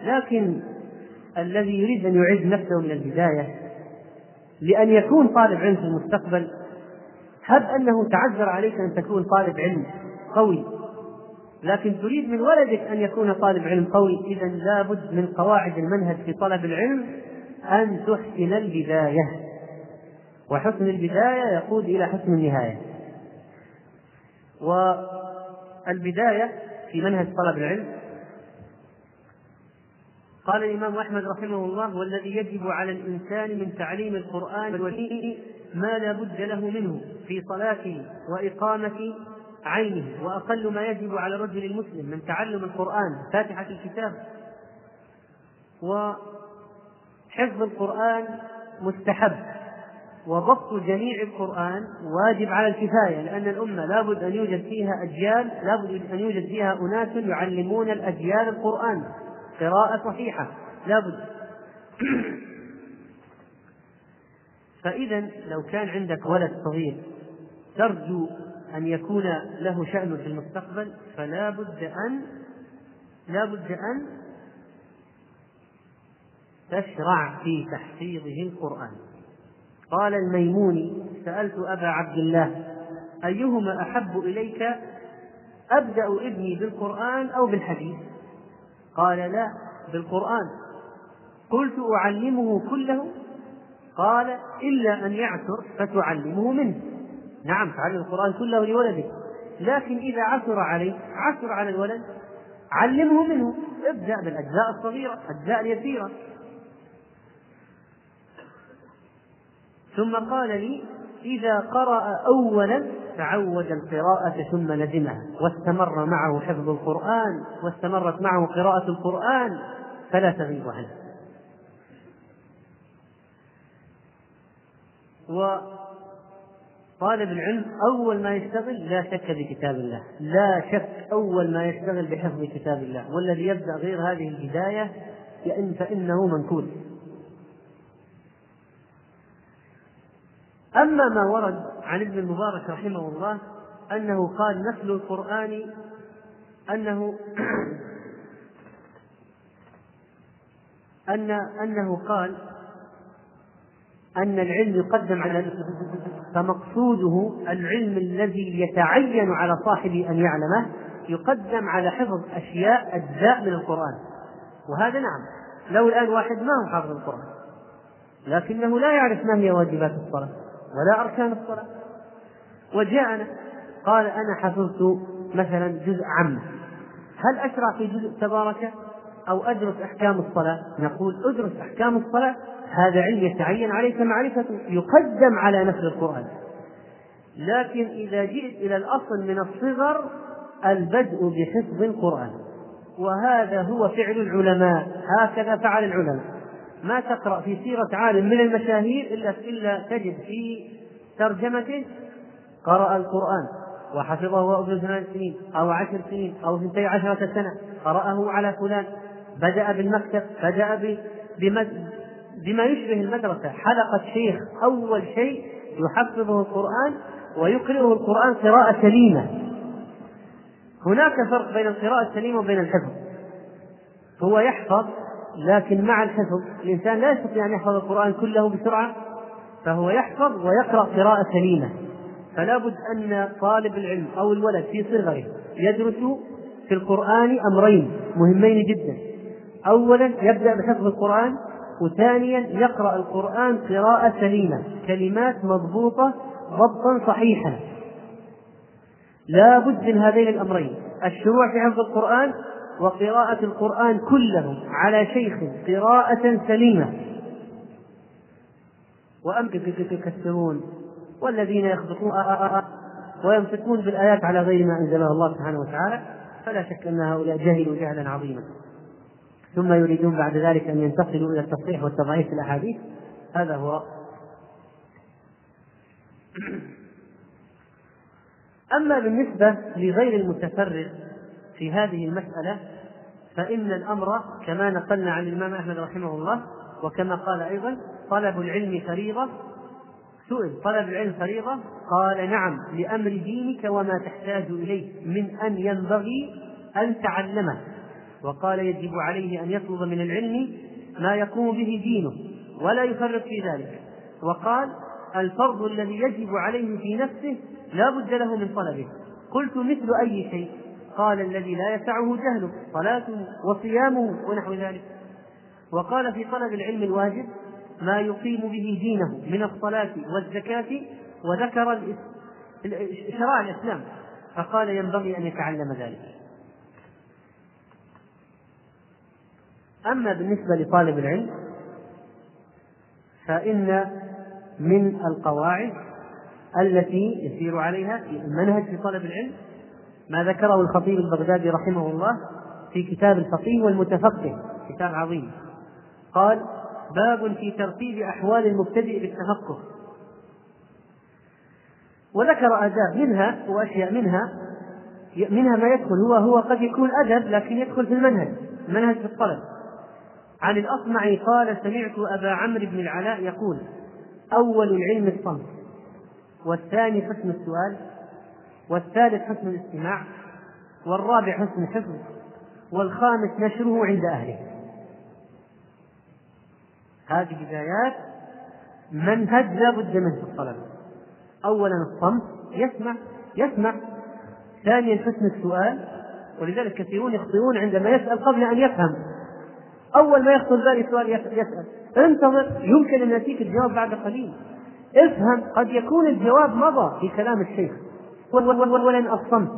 لكن الذي يريد أن يعد نفسه من البداية لأن يكون طالب علم في المستقبل هب أنه تعذر عليك أن تكون طالب علم قوي. لكن تريد من ولدك أن يكون طالب علم قوي إذا لابد من قواعد المنهج في طلب العلم أن تحسن البداية. وحسن البداية يقود إلى حسن النهاية. والبداية في منهج طلب العلم. قال الإمام أحمد رحمه الله والذي يجب على الإنسان من تعليم القرآن والدين ما لا بد له منه في صلاته وإقامة عينه وأقل ما يجب على الرجل المسلم من تعلم القرآن فاتحة الكتاب. وحفظ القرآن مستحب. وضبط جميع القرآن واجب على الكفاية لأن الأمة لابد أن يوجد فيها أجيال لابد أن يوجد فيها أناس يعلمون الأجيال القرآن. قراءة صحيحة لابد فإذا لو كان عندك ولد صغير ترجو أن يكون له شأن في المستقبل فلا بد أن لا بد أن تشرع في تحفيظه القرآن. قال الميموني سألت أبا عبد الله أيهما أحب إليك أبدأ ابني بالقرآن أو بالحديث؟ قال لا بالقرآن. قلت أعلمه كله؟ قال إلا أن يعثر فتعلمه منه. نعم تعلم القرآن كله لولدك. لكن إذا عثر عليه عثر على الولد علمه منه. ابدأ بالأجزاء الصغيرة الأجزاء اليسيرة. ثم قال لي إذا قرأ أولا تعود القراءة ثم لزمها واستمر معه حفظ القرآن واستمرت معه قراءة القرآن فلا تغيب عنه. وطالب العلم أول ما يشتغل لا شك بكتاب الله لا شك أول ما يشتغل بحفظ كتاب الله والذي يبدأ غير هذه البداية فإنه منكوس. أما ما ورد عن ابن المبارك رحمه الله أنه قال نسل القرآن أنه أن أنه قال أن العلم يقدم على فمقصوده العلم الذي يتعين على صاحبه أن يعلمه يقدم على حفظ أشياء أجزاء من القرآن. وهذا نعم. لو الآن واحد ما هو حافظ القرآن لكنه لا يعرف ما هي واجبات الصلاة ولا أركان الصلاة. وجاءنا قال أنا حفظت مثلا جزء عام. هل أشرع في جزء تبارك أو أدرس أحكام الصلاة؟ نقول ادرس أحكام الصلاة هذا علم يتعين عليك معرفته يقدم على نفس القرآن. لكن إذا جئت إلى الأصل من الصغر البدء بحفظ القرآن. وهذا هو فعل العلماء. هكذا فعل العلماء. ما تقرأ في سيرة عالم من المشاهير إلا إلا تجد في ترجمته قرأ القرآن وحفظه وهو ثمان سنين أو عشر سنين أو اثنتي عشرة سنة. قرأه على فلان. بدأ بالمكتب بدأ بما يشبه المدرسة. حلقة شيخ أول شيء يحفظه القرآن ويقرئه القرآن قراءة سليمة. هناك فرق بين القراءة السليمة وبين الحفظ. هو يحفظ لكن مع الحفظ الإنسان لا يستطيع أن يحفظ القرآن كله بسرعة فهو يحفظ ويقرأ قراءة سليمة. فلا بد أن طالب العلم أو الولد في صغره يدرس في القرآن أمرين مهمين جدا. أولا يبدأ بحفظ القرآن وثانيا يقرأ القرآن قراءة سليمة كلمات مضبوطة ضبطا صحيحا. لا بد من هذين الأمرين الشروع في حفظ القرآن وقراءة القرآن كله على شيخ قراءة سليمة. وأم يكسرون والذين يخبطون ويمسكون بالآيات على غير ما أنزلها الله سبحانه وتعالى. فلا شك أن هؤلاء جهلوا جهلا عظيما. ثم يريدون بعد ذلك أن ينتقلوا إلى التصحيح والتضعيف في الأحاديث. هذا هو. أما بالنسبة لغير المتفرغ في هذه المسألة فإن الأمر كما نقلنا عن الإمام أحمد رحمه الله وكما قال أيضا طلب العلم فريضة. سئل طلب العلم فريضة؟ قال نعم لأمر دينك وما تحتاج إليه من أن ينبغي أن تعلمه. وقال يجب عليه أن يطلب من العلم ما يقوم به دينه ولا يفرط في ذلك. وقال الفرض الذي يجب عليه في نفسه لا بد له من طلبه. قلت مثل أي شيء؟ قال الذي لا يسعه جهله صلاته وصيامه ونحو ذلك. وقال في طلب العلم الواجب ما يقيم به دينه من الصلاة والزكاة وذكر شرائع الإسلام فقال ينبغي أن يتعلم ذلك. أما بالنسبة لطالب العلم فإن من القواعد التي يسير عليها في المنهج في طلب العلم ما ذكره الخطيب البغدادي رحمه الله في كتاب الفقيه والمتفقه كتاب عظيم. قال باب في ترتيب أحوال المبتدئ بالتفقه. وذكر آداب منها وأشياء منها منها ما يدخل هو هو قد يكون أدب لكن يدخل في المنهج منهج في الطلب. عن الأصمع قال سمعت أبا عمرو بن العلاء يقول أول العلم الصمت. والثاني حسن السؤال والثالث حسن الاستماع والرابع حسن الحفظ والخامس نشره عند أهله. هذه بدايات منهج لا بد منه في الطلب. أولا الصمت يسمع يسمع. ثانيا حسن السؤال ولذلك كثيرون يخطئون عندما يسأل قبل أن يفهم. أول ما يخطر بالي سؤال يسأل. انتظر يمكن أن يأتيك الجواب بعد قليل. افهم قد يكون الجواب مضى في كلام الشيخ. اولا الصمت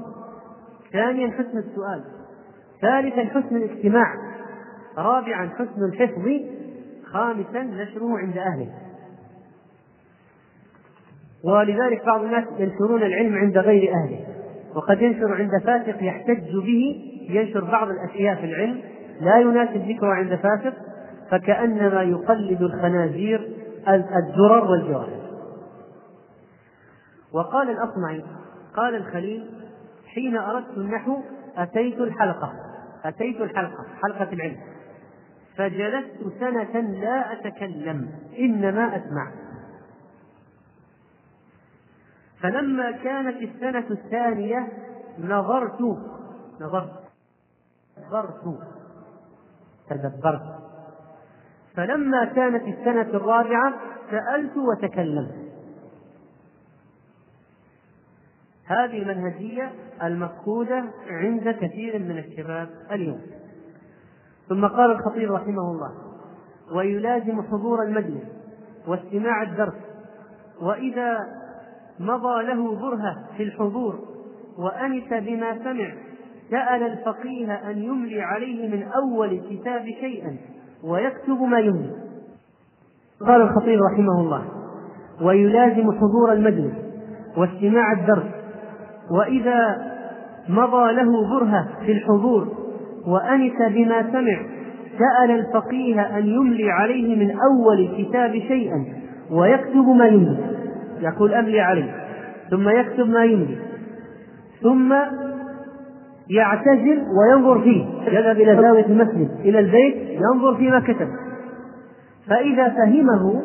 ثانيا حسن السؤال. ثالثا حسن الاستماع رابعا حسن الحفظ. خامسا نشره عند أهله. ولذلك بعض الناس ينشرون العلم عند غير أهله. وقد ينشر عند فاسق يحتج به. ينشر بعض الأشياء في العلم. لا يناسب ذكره عند فاسق فكأنما يقلد الخنازير الدرر والجواهر وقال الأصمعي قال الخليل حين أردت النحو أتيت الحلقة أتيت الحلقة حلقة العلم. فجلست سنة لا أتكلم إنما أسمع. فلما كانت السنة الثانية نظرت نظرت نظرت. تدبرت فلما كانت السنة الرابعة سألت وتكلمت. هذه المنهجية المفقودة عند كثير من الشباب اليوم. ثم قال الخطيب رحمه الله ويلازم حضور المجلس واستماع الدرس وإذا مضى له برهة في الحضور وأنس بما سمع سأل الفقيه أن يملي عليه من أول الكتاب شيئا ويكتب ما يملي. قال الخطيب رحمه الله ويلازم حضور المجلس واستماع الدرس وإذا مضى له برهة في الحضور وأنس بما سمع سأل الفقيه أن يملي عليه من أول الكتاب شيئا ويكتب ما يملي. يقول أملي عليه. ثم يكتب ما يملي. ثم يعتزل وينظر فيه. يذهب إلى زاوية المسجد إلى البيت ينظر فيما كتب. فإذا فهمه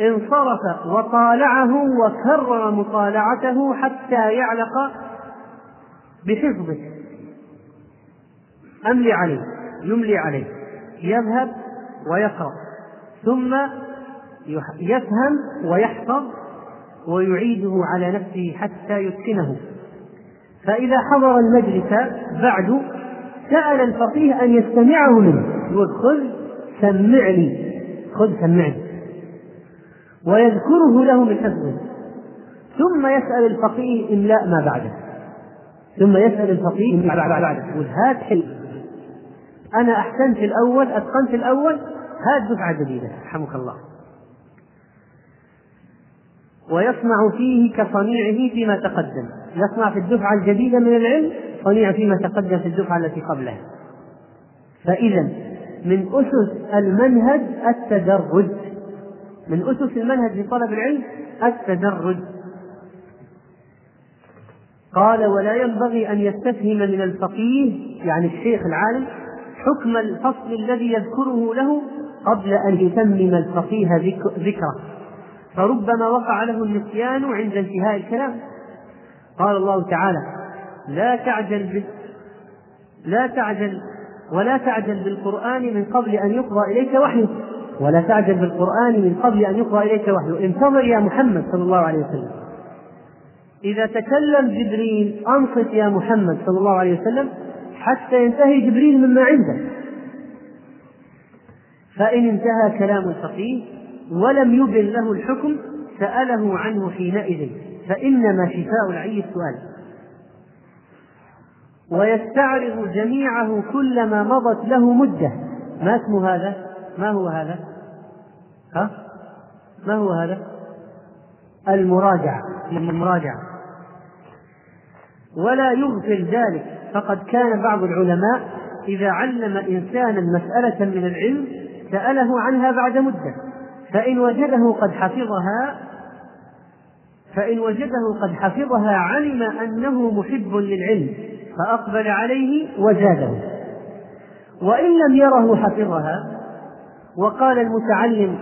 انصرف وطالعه وكرر مطالعته حتى يعلق بحفظه. أملي عليه يملي عليه. يذهب ويقرأ. ثم يفهم ويحفظ ويعيده على نفسه حتى يتقنه. فإذا حضر المجلس بعد سأل الفقيه أن يستمعه منه. يقول خذ سمعني خذ سمعني. ويذكره له من حفظه. ثم يسأل الفقيه إملاء ما بعده. ثم يسأل الفقيه ما بعده. يقول هات حل أنا أحسنت الأول أتقنت الأول هات دفعة جديدة. رحمك الله. ويصنع فيه كصنيعه فيما تقدم. يصنع في الدفعة الجديدة من العلم صنيع فيما تقدم في الدفعة التي قبلها. فإذا من أسس المنهج التدرج. من أسس المنهج في طلب العلم التدرج. قال ولا ينبغي أن يستفهم من الفقيه يعني الشيخ العالم حكم الفصل الذي يذكره له قبل أن يتمم الفقيه ذكره. فربما وقع له النسيان عند انتهاء الكلام. قال الله تعالى لا تعجل بال... لا تعجل ولا تعجل بالقرآن من قبل أن يقضى إليك وحيه ولا تعجل بالقرآن من قبل أن يقضى إليك وحيه. انتظر يا محمد صلى الله عليه وسلم. إذا تكلم جبريل أنصت يا محمد صلى الله عليه وسلم حتى ينتهي جبريل مما عنده. فإن انتهى كلام الفقيه ولم يبن له الحكم سأله عنه حينئذ فإنما شفاء العي السؤال ويستعرض جميعه كلما مضت له مدة ما اسم هذا؟ ما هو هذا؟ ها؟ ما هو هذا؟ المراجعة المراجعة ولا يغفل ذلك فقد كان بعض العلماء إذا علم إنسانا مسألة من العلم سأله عنها بعد مدة فإن وجده قد حفظها فإن وجده قد حفظها علم أنه محب للعلم فأقبل عليه وزاده. وإن لم يره حفظها وقال المتعلم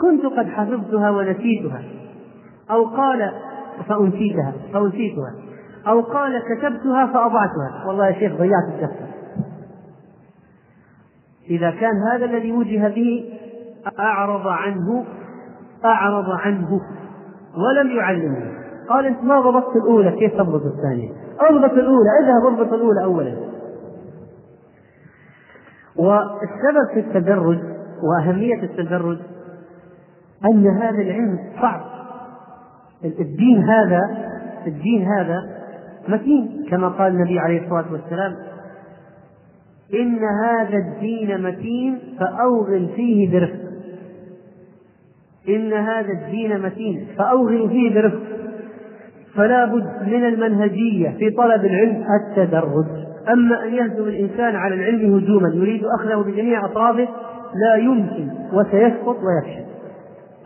كنت قد حفظتها ونسيتها. أو قال فأنسيتها فأنسيتها. أو قال كتبتها فأضعتها. والله يا شيخ ضيعت الدفتر. إذا كان هذا الذي وجه به أعرض عنه أعرض عنه ولم يعلمه. قال أنت ما ضبطت الأولى كيف تضبط الثانية؟ أضبط الأولى اذهب اضبط الأولى أولا. والسبب في التدرج وأهمية التدرج أن هذا العلم صعب. الدين هذا الدين هذا متين كما قال النبي عليه الصلاة والسلام إن هذا الدين متين فأوغل فيه برفق. إن هذا الدين متين فأوغل فيه برفق. فلا بد من المنهجية في طلب العلم التدرج. أما أن يهجم الإنسان على العلم هجوما يريد أخذه بجميع أطرافه لا يمكن وسيسقط ويفشل.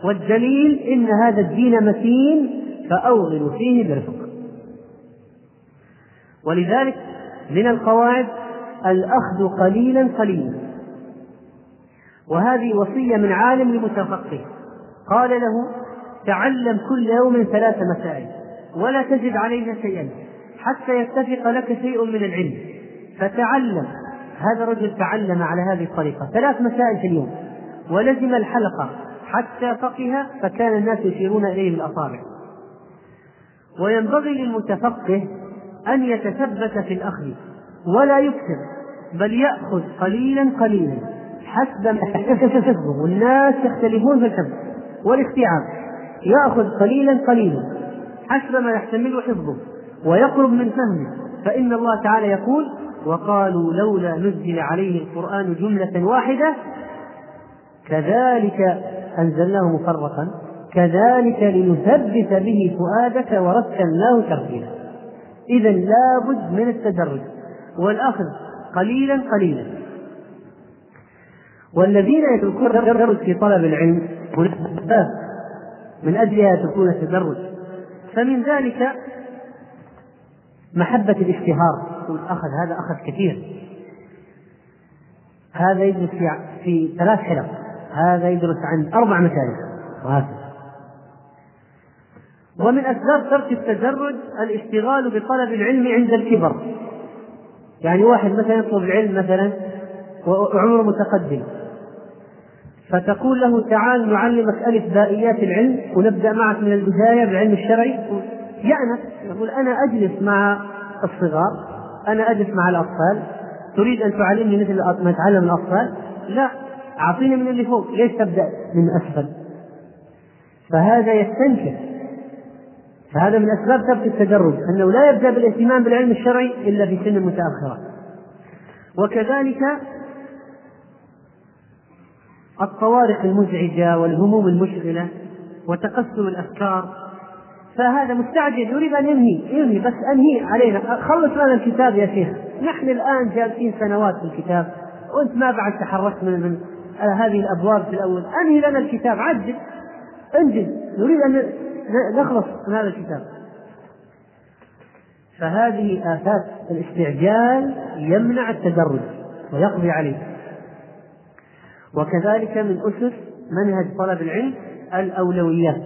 والدليل إن هذا الدين متين فأوغل فيه برفق. ولذلك من القواعد الأخذ قليلا قليلا. وهذه وصية من عالم لمتفقه. قال له تعلم كل يوم ثلاث مسائل ولا تزد عليها شيئا حتى يتفق لك شيء من العلم. فتعلم. هذا الرجل تعلم على هذه الطريقة. ثلاث مسائل في اليوم. ولزم الحلقة. حتى فقه فكان الناس يشيرون إليه بالأصابع وينبغي للمتفقه أن يتثبت في الأخذ. ولا يكثر بل يأخذ قليلا قليلا. حسب ما والناس يختلفون في الحفظ والاستيعاب يأخذ قليلا قليلا. حسب ما يحتمله حفظه ويقرب من فهمه. فإن الله تعالى يقول وقالوا لولا نزل عليه القرآن جملة واحدة كذلك أنزلناه مفرقا كذلك لنثبت به فؤادك ورتلناه ترتيلا. إذا لابد من التدرج والأخذ قليلا قليلا. والذين يتركون التدرج في طلب العلم من أجلها يتركون التدرج. فمن ذلك محبة الاشتهار. أخذ هذا أخذ كثير. هذا يدرس في, في ثلاث حلق. هذا يدرس عن أربع مشايخ وهكذا. ومن أسباب ترك التدرج الاشتغال بطلب العلم عند الكبر. يعني واحد مثلا يطلب العلم مثلا وعمره متقدم. فتقول له تعال نعلمك ألف بائيات العلم ونبدأ معك من البداية بالعلم الشرعي. يأنس يقول أنا أجلس مع الصغار أنا أجلس مع الأطفال. تريد أن تعلمني مثل ما تعلم الأطفال؟ لا أعطيني من اللي فوق. ليش تبدأ؟ من أسفل. فهذا يستنكر. فهذا من أسباب ترك التدرج أنه لا يبدأ بالاهتمام بالعلم الشرعي إلا في سن متأخرة. وكذلك الطوارق المزعجة والهموم المشغلة وتقسم الأفكار. فهذا مستعجل يريد أن ينهي ينهي بس أنهي علينا. خلص لنا الكتاب يا شيخ. نحن الآن جالسين سنوات في الكتاب. وأنت ما بعد تحركت من, من هذه الأبواب في الأول. أنهي لنا الكتاب. عجل. انجز. نريد أن نخلص من هذا الكتاب. فهذه آفات الاستعجال يمنع التدرج ويقضي عليه. وكذلك من أسس منهج طلب العلم الأولويات.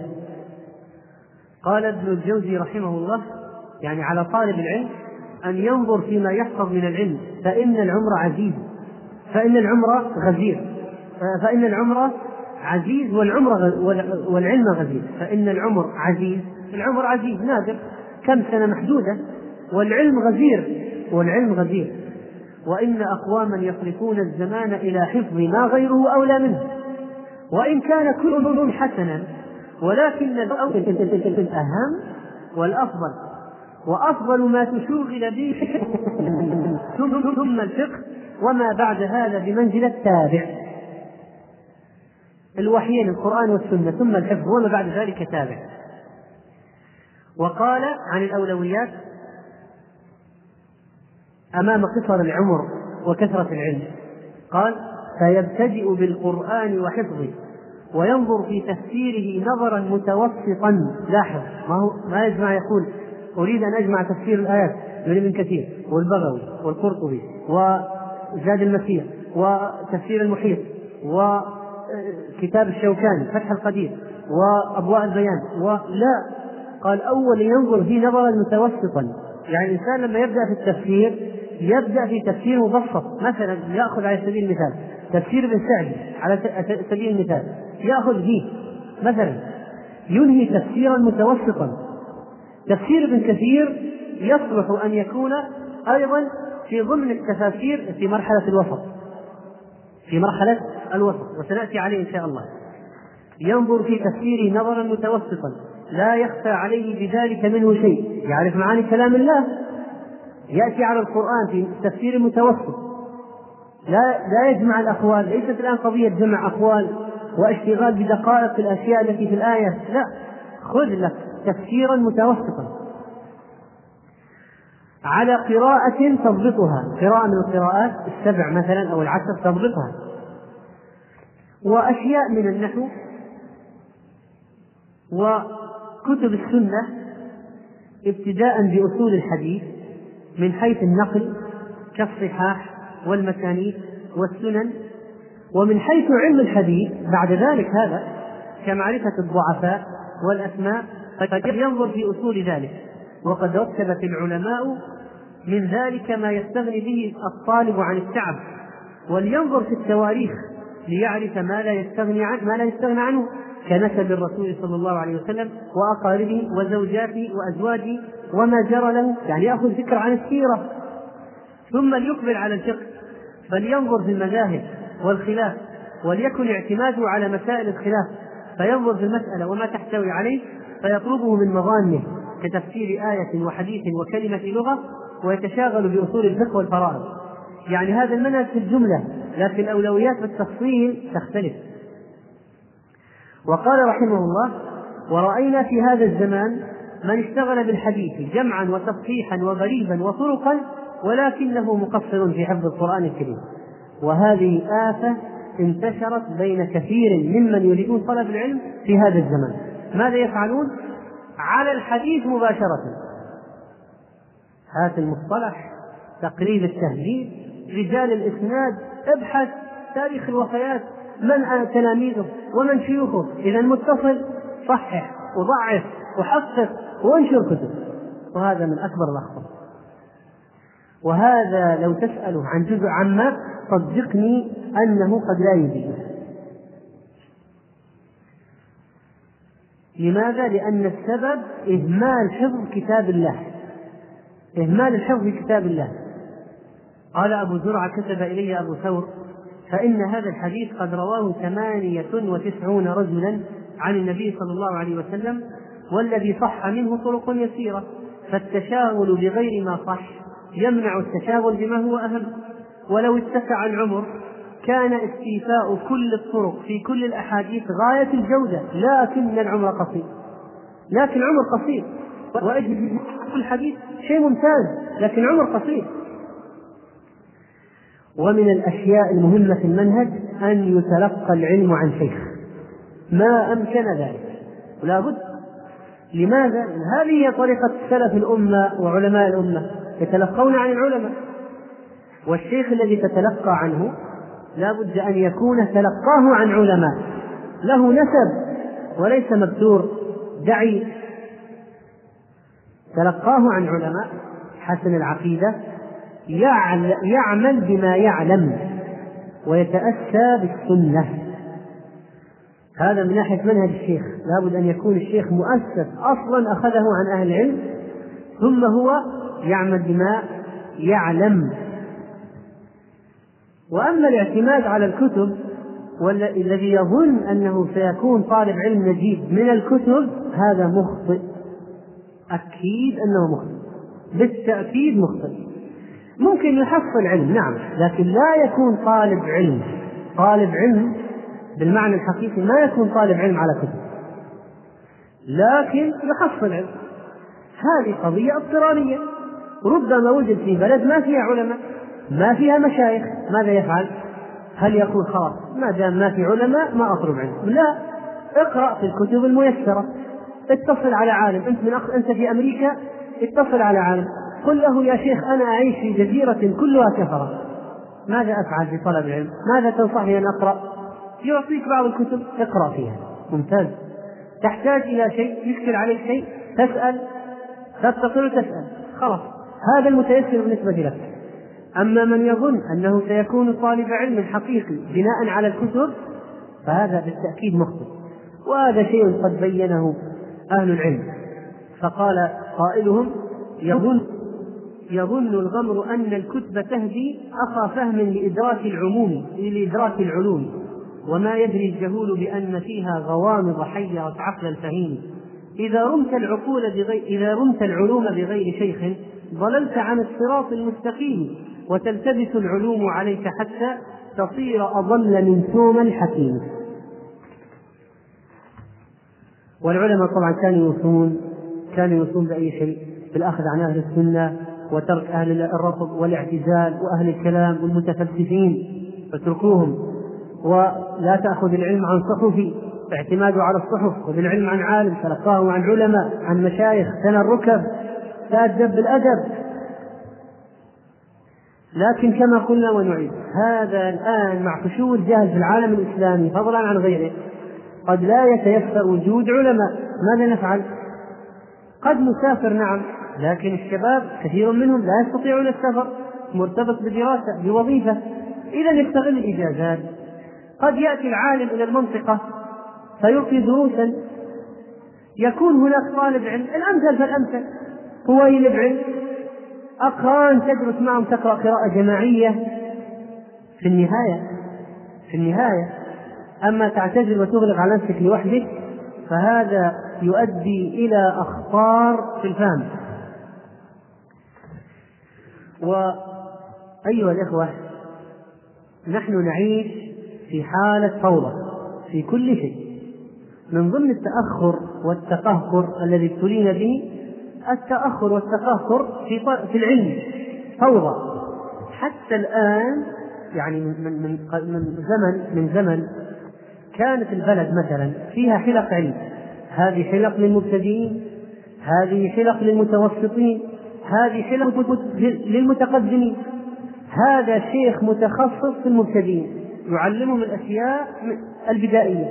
قال ابن الجوزي رحمه الله يعني على طالب العلم أن ينظر فيما يحفظ من العلم فإن العمر عزيز فإن العمر غزير فإن العمر عزيز والعمر والعلم غزير فإن العمر عزيز العمر عزيز نادر كم سنة محدودة والعلم غزير والعلم غزير. وإن أقواما يصرفون الزمان إلى حفظ ما غيره أولى منه. وإن كان كل حسنا ولكن الأهم والأفضل. وأفضل ما تشوغل به ثم الفقه وما بعد هذا بمنزلة تابع. الوحيين القرآن والسنة ثم الحفظ وما بعد ذلك تابع. وقال عن الأولويات أمام قصر العمر وكثرة العلم. قال فيبتدئ بالقرآن وحفظه وينظر في تفسيره نظرا متوسطا. لاحظ ما هو ما يجمع يقول أريد أن أجمع تفسير الآيات من ابن كثير والبغوي والقرطبي وزاد المسير وتفسير المحيط وكتاب الشوكاني فتح القدير وأضواء البيان ولا قال أول ينظر في نظرا متوسطا. يعني الإنسان لما يبدأ في التفسير يبدأ في تفسير مبسط. مثلا يأخذ على سبيل المثال تفسير ابن سعدي على سبيل المثال يأخذ فيه مثلا ينهي تفسيرا متوسطا. تفسير ابن كثير يصلح أن يكون أيضا في ضمن التفاسير في مرحلة الوسط. في مرحلة الوسط. وسنأتي عليه إن شاء الله. ينظر في تفسيره نظرا متوسطا. لا يخفى عليه بذلك منه شيء. يعرف معاني كلام الله؟ يأتي على القرآن في تفسير متوسط. لا لا يجمع الأقوال. ليست الآن قضية جمع أقوال واشتغال بدقائق الأشياء التي في الآية. لا. خذ لك تفسيرا متوسطا. على قراءة تضبطها. قراءة من القراءات السبع مثلا أو العشر تضبطها. وأشياء من النحو. وكتب السنة ابتداء بأصول الحديث من حيث النقل كالصحاح والمسانيد والسنن ومن حيث علم الحديث بعد ذلك هذا كمعرفة الضعفاء والأسماء قد ينظر في أصول ذلك وقد رتبت العلماء من ذلك ما يستغني به الطالب عن التعب ولينظر في التواريخ ليعرف ما لا يستغني عن ما لا يستغنى عنه. كنسب الرسول صلى الله عليه وسلم وأقاربه وزوجاته وأزواجه وما جرى له يعني يأخذ فكرة عن السيرة. ثم ليقبل على الفقه فلينظر في المذاهب والخلاف وليكن اعتماده على مسائل الخلاف فينظر في المسألة وما تحتوي عليه فيطلبه من مظانه كتفسير آية وحديث وكلمة لغة ويتشاغل بأصول الفقه والفرائض. يعني هذا المنهج في الجملة لكن الأولويات في التفصيل تختلف. وقال رحمه الله ورأينا في هذا الزمان من اشتغل بالحديث جمعا وتصحيحا وغريبا وطرقا ولكنه مقصر في حفظ القرآن الكريم. وهذه آفة انتشرت بين كثير ممن يريدون طلب العلم في هذا الزمان. ماذا يفعلون؟ على الحديث مباشرة. هات المصطلح تقريب التهذيب رجال الإسناد ابحث تاريخ الوفيات من تلاميذه. ومن شيوخه. إذا متصل صحح وضعف وحقق وانشر كتب. وهذا من أكبر الأخطاء. وهذا لو تسأله عن جزء عما صدقني أنه قد لا يجيبه لماذا؟ لأن السبب إهمال حفظ كتاب الله. إهمال الحفظ كتاب الله. قال أبو زرعة كتب إلي أبو ثور فإن هذا الحديث قد رواه ثمانية وتسعون رجلا عن النبي صلى الله عليه وسلم والذي صح منه طرق يسيرة فالتشاغل بغير ما صح يمنع التشاغل بما هو أهم. ولو اتسع العمر كان استيفاء كل الطرق في كل الأحاديث غاية الجودة لكن العمر قصير. لكن عمر قصير. وأجل الحديث شيء ممتاز لكن عمر قصير. ومن الأشياء المهمة في المنهج أن يتلقى العلم عن شيخ ما أمكن ذلك. ولا بد. لماذا؟ هذه هي طريقة سلف الأمة وعلماء الأمة يتلقون عن العلماء. والشيخ الذي تتلقى عنه لا بد أن يكون تلقاه عن علماء. له نسب وليس مبتور دعي. تلقاه عن علماء. حسن العقيدة. يعمل بما يعلم ويتأسى بالسنة. هذا من ناحية منهج الشيخ. لابد أن يكون الشيخ مؤسس أصلا أخذه عن أهل العلم ثم هو يعمل بما يعلم. وأما الاعتماد على الكتب والذي يظن أنه سيكون طالب علم نجيب من الكتب هذا مخطئ. أكيد أنه مخطئ. بالتأكيد مخطئ. ممكن يحصل علم نعم لكن لا يكون طالب علم. طالب علم بالمعنى الحقيقي ما يكون طالب علم على كتب. لكن يحصل علم. هذه قضية اضطرارية. ربما وجد في بلد ما فيها علماء ما فيها مشايخ. ماذا يفعل؟ هل يقول خلاص ما دام ما في علماء ما أطلب علم. لا اقرأ في الكتب الميسرة. اتصل على عالم. أنت من أخ... أنت في أمريكا اتصل على عالم. قل له يا شيخ أنا أعيش في جزيرة كلها كفرة. ماذا أفعل في طلب العلم؟ ماذا تنصحني أن أقرأ؟ يعطيك بعض الكتب اقرأ فيها. ممتاز. تحتاج إلى شيء؟ يشكل عليك شيء؟ تسأل. تتصل تسأل. خلاص. هذا المتيسر بالنسبة لك. أما من يظن أنه سيكون طالب علم حقيقي بناء على الكتب فهذا بالتأكيد مخطئ. وهذا شيء قد بينه أهل العلم. فقال قائلهم يظن يظن الغمر أن الكتب تهدي أخا فهم لإدراك العموم لإدراك العلوم. وما يدري الجهول بأن فيها غوامض حيرت عقل الفهيم. إذا رمت العقول بغير إذا رمت العلوم بغير شيخ ضللت عن الصراط المستقيم. وتلتبس العلوم عليك حتى تصير أضل من ثوم الحكيم. والعلماء طبعا كانوا يوصون كانوا يوصون بأي شيء؟ بالأخذ عن أهل السنة وترك أهل الرفض والاعتزال وأهل الكلام والمتفلسفين اتركوهم. ولا تأخذ العلم عن صحفي اعتماده على الصحف خذ العلم عن عالم تلقاه عن علماء عن مشايخ سنى الركب تأدب بالأدب. لكن كما قلنا ونعيد هذا الآن مع فشو الجهل في العالم الإسلامي فضلا عن غيره قد لا يتيسر وجود علماء. ماذا نفعل؟ قد نسافر نعم. لكن الشباب كثير منهم لا يستطيعون السفر مرتبط بدراسة بوظيفة. إذا يستغل الإجازات. قد يأتي العالم إلى المنطقة فيلقي دروسا. يكون هناك طالب علم. الأمثل فالأمثل. هو علم أقران تدرس معهم تقرأ قراءة جماعية. في النهاية في النهاية أما تعتزل وتغلق على نفسك لوحدك فهذا يؤدي إلى أخطار في الفهم. وأيها الإخوة نحن نعيش في حالة فوضى في كل شيء. من ضمن التأخر والتقهقر الذي ابتلينا به التأخر والتقهقر في في العلم فوضى. حتى الآن يعني من من من زمن من زمن كانت البلد مثلا فيها حلق علم. هذه حلق للمبتدئين هذه حلق للمتوسطين. هذه حلق للمتقدمين. هذا شيخ متخصص في المبتدئين يعلمهم الأشياء البدائية.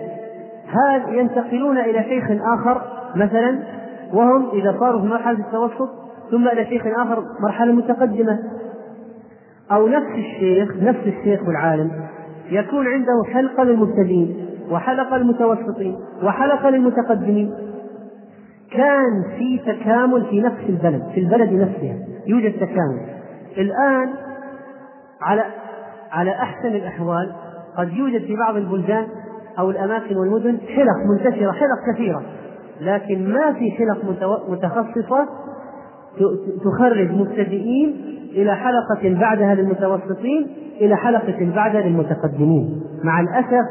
هذا ينتقلون إلى شيخ آخر مثلا وهم إذا صاروا في مرحلة التوسط ثم إلى شيخ آخر مرحلة متقدمة. أو نفس الشيخ نفس الشيخ والعالم يكون عنده حلقة للمبتدئين وحلقة للمتوسطين وحلقة للمتقدمين. كان في تكامل في نفس البلد في البلد نفسها يوجد تكامل. الآن على على أحسن الأحوال قد يوجد في بعض البلدان أو الأماكن والمدن حلق منتشرة حلق كثيرة. لكن ما في حلق متخصصة تخرج مبتدئين إلى حلقة بعدها للمتوسطين إلى حلقة بعدها للمتقدمين. مع الأسف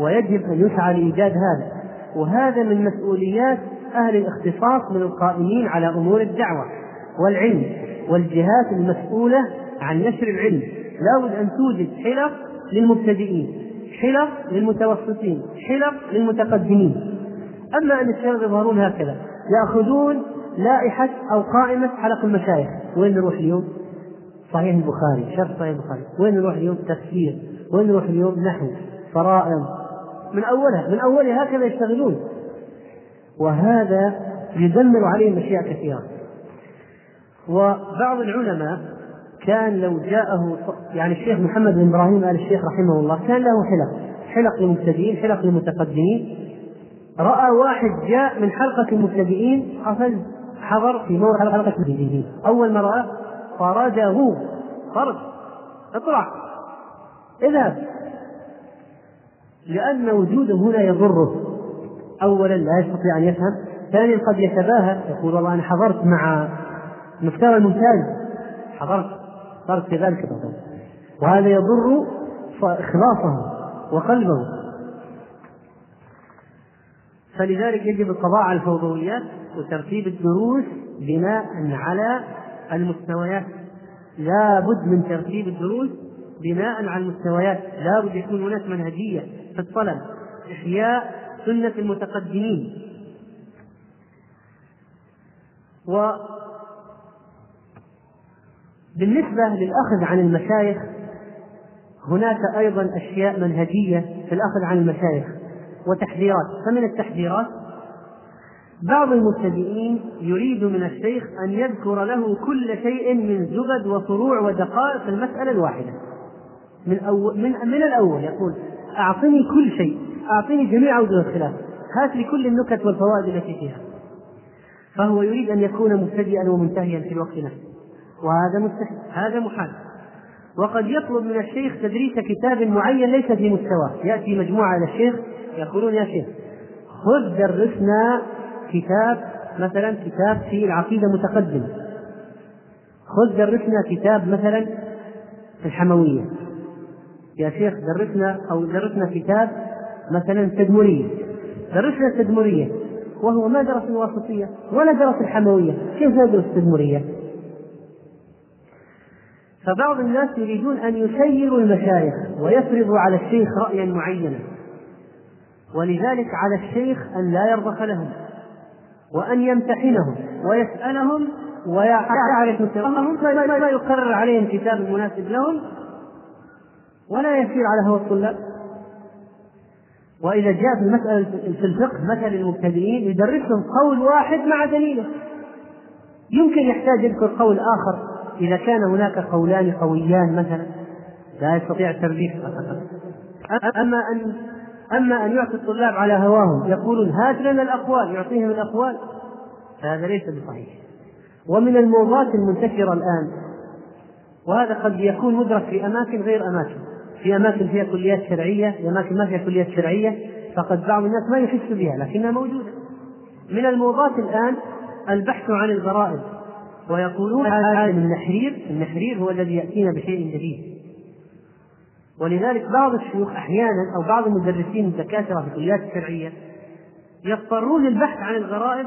ويجب أن يسعى لإيجاد هذا. وهذا من مسؤوليات أهل الاختصاص من القائمين على أمور الدعوة والعلم والجهات المسؤولة عن نشر العلم. لابد أن توجد حلق للمبتدئين حلق للمتوسطين حلق للمتقدمين. أما أن الشباب يظهرون هكذا يأخذون لائحة أو قائمة حلق المشايخ. وين نروح اليوم؟ صحيح البخاري شرح صحيح البخاري. وين نروح اليوم؟ تفسير. وين نروح اليوم؟ نحو فرائض. من أولها من أولها هكذا يشتغلون. وهذا يدمر عليهم أشياء كثيرة. وبعض العلماء كان لو جاءه يعني الشيخ محمد بن إبراهيم آل الشيخ رحمه الله كان له حلق حلق للمبتدئين حلق للمتقدمين. رأى واحد جاء من حلقة المبتدئين قفز حضر في موضع حلقة المبتدئين. أول ما راه طرده طرد اطلع. اذهب لأن وجوده هنا يضره. اولا لا يستطيع أن يفهم ثانيا قد يتباهى يقول والله أنا حضرت مع مفترى الممتاز. حضرت صارت في ذلك الرجل وهذا يضر إخلاصه وقلبه. فلذلك يجب القضاء على الفوضويات وترتيب الدروس بناء على المستويات. لا بد من ترتيب الدروس بناء على المستويات. لا بد يكون هناك منهجية في الطلب إحياء سنة المتقدمين. و بالنسبة للأخذ عن المشايخ هناك أيضا أشياء منهجية في الأخذ عن المشايخ وتحذيرات. فمن التحذيرات بعض المبتدئين يريد من الشيخ أن يذكر له كل شيء من زبد وفروع ودقائق المسألة الواحدة. من أول من من الأول يقول أعطني كل شيء. أعطني جميع أوجه الخلاف. هات لي كل النكت والفوائد التي فيها. فهو يريد أن يكون مبتدئا ومنتهيا في الوقت نفسه. وهذا مستحيل. هذا محال. وقد يطلب من الشيخ تدريس كتاب معين ليس في مستواه. يأتي مجموعة إلى الشيخ يقولون يا شيخ خذ درسنا كتاب مثلا كتاب في العقيدة متقدم خذ درسنا كتاب مثلا في الحموية. يا شيخ درسنا أو درسنا كتاب مثلا التدمرية. درسنا التدمرية. وهو ما درس الواسطية ولا درس الحموية. كيف يدرس التدمرية؟ فبعض الناس يريدون أن يسيروا المشايخ ويفرضوا على الشيخ رأيا معينا. ولذلك على الشيخ أن لا يرضخ لهم وأن يمتحنهم ويسألهم ويعرف مستواهم ما يقرر عليهم كتاب مناسب لهم ولا يسير على هوى الطلاب. وإذا جاء في المسألة في الفقه مثل المبتدئين يدرسهم قول واحد مع دليله. يمكن يحتاج يذكر قول آخر إذا كان هناك قولان قويان مثلا. لا يستطيع الترجيح أما أن أما أن يعطي الطلاب على هواهم يقولون هات لنا الأقوال يعطيهم الأقوال فهذا ليس بصحيح. ومن الموضات المنتشرة الآن وهذا قد يكون مدرك في أماكن غير أماكن. في أماكن فيها كليات شرعية في أماكن ما فيها كليات شرعية فقد بعض الناس ما يحس بها لكنها موجودة. من الموضات الآن البحث عن الغرائب ويقولون هذا النحرير النحرير هو الذي يأتينا بشيء جديد. ولذلك بعض الشيوخ أحيانا أو بعض المدرسين الدكاترة في الكليات الشرعيه يضطرون للبحث عن الغرائب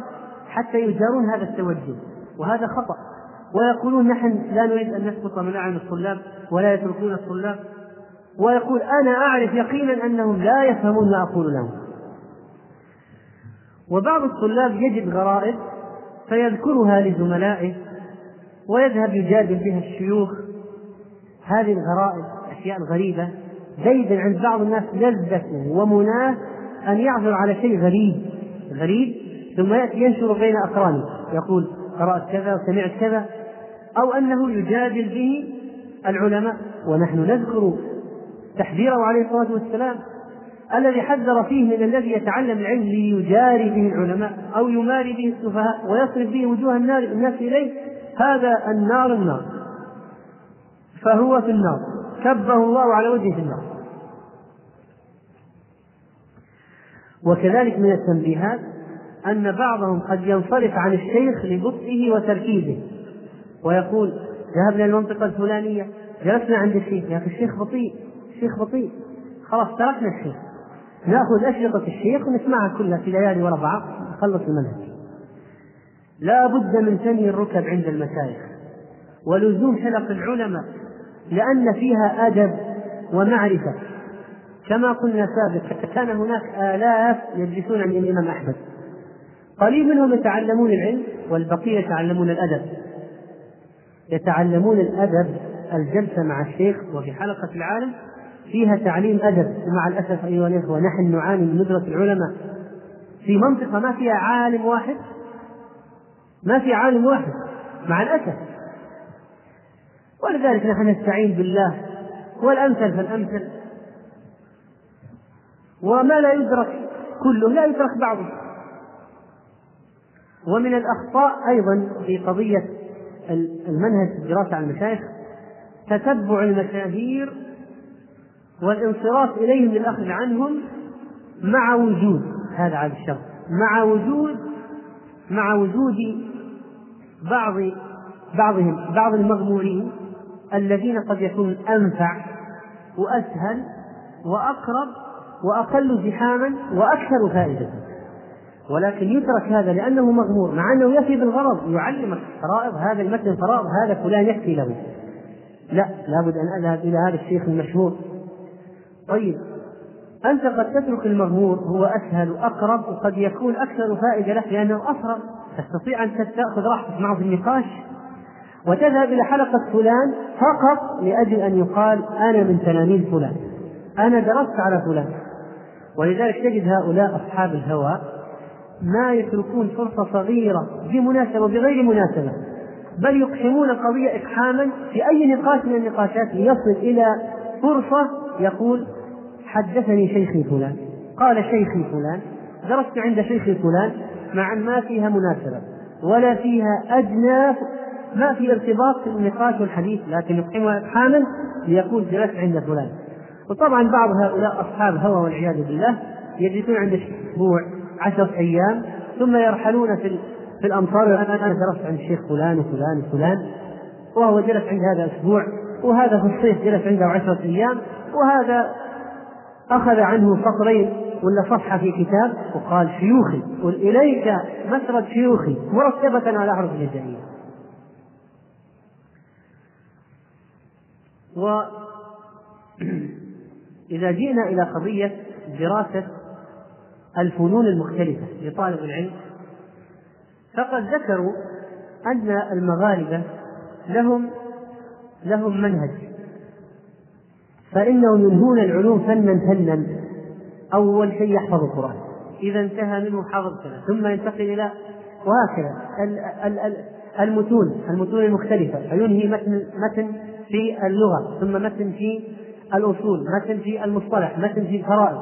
حتى يجارون هذا التوجه وهذا خطأ. ويقولون نحن لا نريد أن نسقط من أعين الطلاب ولا يتركون الطلاب. ويقول أنا أعرف يقينا أنهم لا يفهمون ما أقول لهم. وبعض الطلاب يجد غرائب فيذكرها لزملائه ويذهب يجادل بها الشيوخ. هذه الغرائب الأشياء الغريبة زيدا عند بعض الناس لذة ومناه أن يعثر على شيء غريب غريب ثم يأتي ينشر بين أقرانه. يقول قرأت كذا وسمعت كذا. أو أنه يجادل به العلماء. ونحن نذكر تحذيره عليه الصلاة والسلام الذي حذر فيه من الذي يتعلم العلم ليجاري به العلماء أو يماري به السفهاء ويصرف به وجوه النار الناس إليه هذا النار النار. فهو في النار كبه الله على وجهه في النار. وكذلك من التنبيهات أن بعضهم قد ينصرف عن الشيخ لبطئه وتركيزه ويقول ذهبنا المنطقة الفلانية جلسنا عند الشيخ. يا أخي الشيخ بطيء. الشيخ بطيء. خلاص تركنا الشيخ. ناخذ أشرطة الشيخ ونسمعها كلها في ليالي ورا بعض نخلص المنهج. لا بد من ثني الركب عند المشايخ ولزوم حلق العلماء لأن فيها أدب ومعرفة. كما قلنا سابقا كان هناك آلاف يجلسون عند الإمام أحمد. قليل منهم يتعلمون العلم والبقية يتعلمون الأدب. يتعلمون الأدب الجلسة مع الشيخ وفي حلقة العالم فيها تعليم أدب. ومع الأسف أيها الإخوة نحن نعاني من ندرة العلماء. في منطقة ما فيها عالم واحد. ما في عالم واحد. مع الأسف. ولذلك نحن نستعين بالله. والأمثل فالأمثل. وما لا يدرك كله لا يدرك بعضه ومن الأخطاء أيضا في قضية المنهج في الدراسة على المشايخ تتبع المشاهير والانصراف إليهم للأخذ عنهم مع وجود هذا على الشرط مع وجود مع وجود بعض بعضهم بعض المغمورين الذين قد يكون أنفع وأسهل وأقرب وأقل زحاما وأكثر فائدة. ولكن يترك هذا لأنه مغمور مع أنه يفي بالغرض يعلمك فرائض هذا المتن فرائض هذا فلان يكفي له. لا لابد أن أذهب إلى هذا الشيخ المشهور طيب أنت قد تترك المغمور هو أسهل وأقرب وقد يكون أكثر فائدة لك لأنه أسرع. تستطيع أن تأخذ راحتك معه في النقاش. وتذهب إلى حلقة فلان فقط لأجل أن يقال أنا من تلاميذ فلان. أنا درست على فلان. ولذلك تجد هؤلاء أصحاب الهوى ما يتركون فرصة صغيرة بمناسبة وبغير مناسبة بل يقحمون القضية إقحاما في أي نقاش من النقاشات ليصل إلى فرصة يقول حدثني شيخي فلان. قال شيخي فلان. درست عند شيخي فلان. مع ما فيها مناسبة ولا فيها أدنى ما في ارتباط في النقاش والحديث لكن يقحمها إقحاما ليقول جلست عند فلان. وطبعا بعض هؤلاء أصحاب هوى والعياذ بالله يجلسون عند أسبوع عشرة أيام ثم يرحلون في في الأمصار أنا درست عند الشيخ فلان وفلان وفلان وهو جلس عند هذا أسبوع وهذا في الصيف جلس عنده عشرة أيام وهذا أخذ عنه سطرين ولا صفحة في كتاب وقال شيوخي قل إليك مسرد شيوخي مرتبة على حرف الهجائية وإذا جئنا إلى قضية دراسة الفنون المختلفة لطالب العلم فقد ذكروا أن المغاربة لهم لهم منهج. فإنهم ينهون العلوم فنا فنا. أول شيء يحفظ القرآن. إذا انتهى منه حفظ كذا ثم ينتقل إلى وهكذا. المتون المتون المختلفة. فينهي متن متن في اللغة ثم متن في الأصول متن في المصطلح متن في الفرائض.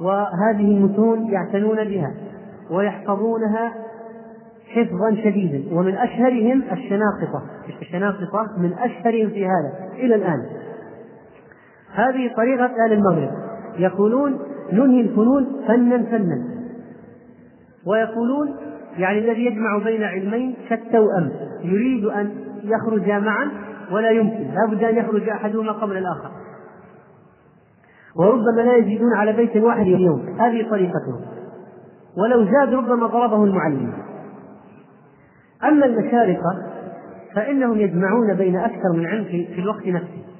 وهذه المتون يعتنون بها ويحفظونها حفظا شديدا. ومن أشهرهم الشناقطة. الشناقطة من أشهرهم في هذا إلى الآن. هذه طريقة أهل المغرب. يقولون ننهي الفنون فنا فنا. ويقولون يعني الذي يجمع بين علمين كالتوأم. يريد أن يخرج معا ولا يمكن. لا بد أن يخرج أحدهما قبل الآخر. وربما لا يزيدون على بيت واحد يوم. هذه طريقتهم. ولو زاد ربما ضربه المعلم. أما المشارقة فإنهم يجمعون بين أكثر من علم في الوقت نفسه.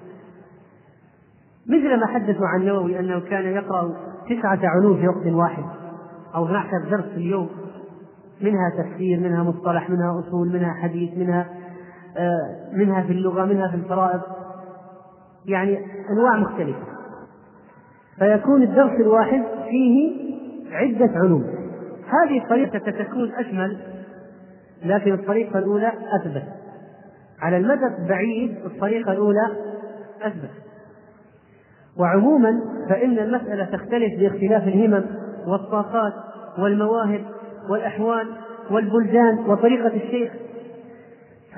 مثل ما حدثوا عن النووي أنه كان يقرأ تسعة علوم في وقت واحد أو 12 درس في اليوم منها تفسير منها مصطلح منها أصول منها حديث منها آه، منها في اللغة منها في الفرائض يعني أنواع مختلفة. فيكون الدرس الواحد فيه عدة علوم. هذه الطريقة ستكون أشمل لكن الطريقة الأولى أثبت. على المدى البعيد الطريقة الأولى أثبت. وعموما فإن المسألة تختلف باختلاف الهمم والطاقات والمواهب والأحوال والبلدان وطريقة الشيخ.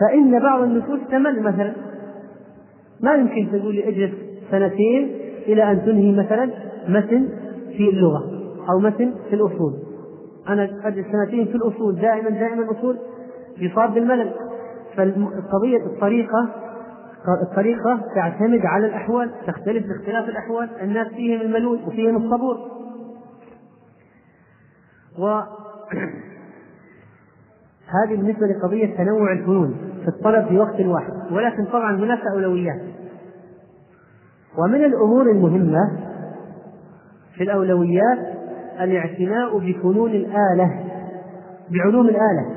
فإن بعض النفوس تمل مثلا. ما يمكن تقول لي اجلس سنتين إلى أن تنهي مثلا متن في اللغة أو متن في الأصول. أنا أجلس سنتين في الأصول دائما دائما أصول يصاب بالملل فالقضية الطريقة الطريقة تعتمد على الأحوال تختلف باختلاف الأحوال الناس فيهم الملول وفيهم الصبور. و هذه بالنسبة لقضية تنوع الفنون في الطلب في وقت واحد ولكن طبعا هناك أولويات. ومن الأمور المهمة في الأولويات الاعتناء بفنون الآلة بعلوم الآلة.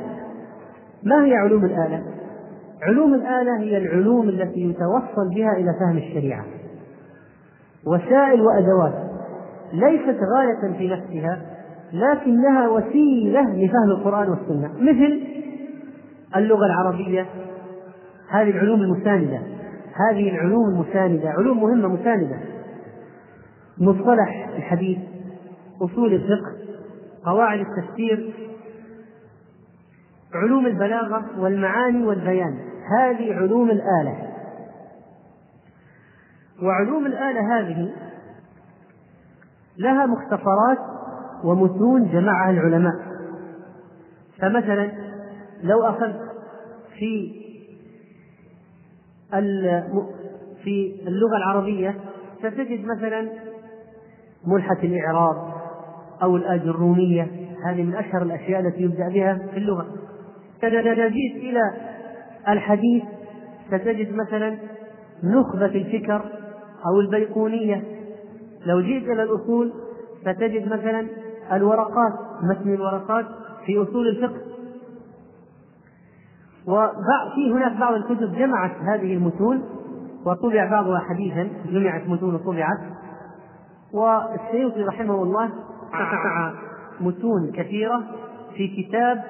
ما هي علوم الآلة؟ علوم الآلة هي العلوم التي يتوصل بها إلى فهم الشريعة. وسائل وأدوات ليست غاية في نفسها لكنها وسيلة لفهم القرآن والسنة. مثل اللغة العربية هذه العلوم المساندة. هذه العلوم المساندة علوم مهمة مساندة. مصطلح الحديث أصول الفقه قواعد التفسير علوم البلاغة والمعاني والبيان. هذه علوم الآلة. وعلوم الآلة هذه لها مختصرات ومتون جمعها العلماء. فمثلا لو أخذت في في اللغة العربية ستجد مثلا ملحة الإعراب أو الآجرومية هذه من أشهر الأشياء التي يبدأ بها في اللغة. جئت إلى الحديث ستجد مثلا نخبة الفكر أو البيقونية. لو جئت إلى الأصول ستجد مثلا الورقات متن الورقات في أصول الفقه. وفي هناك بعض الكتب جمعت هذه المتون وطبع بعضها حديثا جمعت متون وطبعت. والسيوطي رحمه الله جمع متون كثيرة في كتاب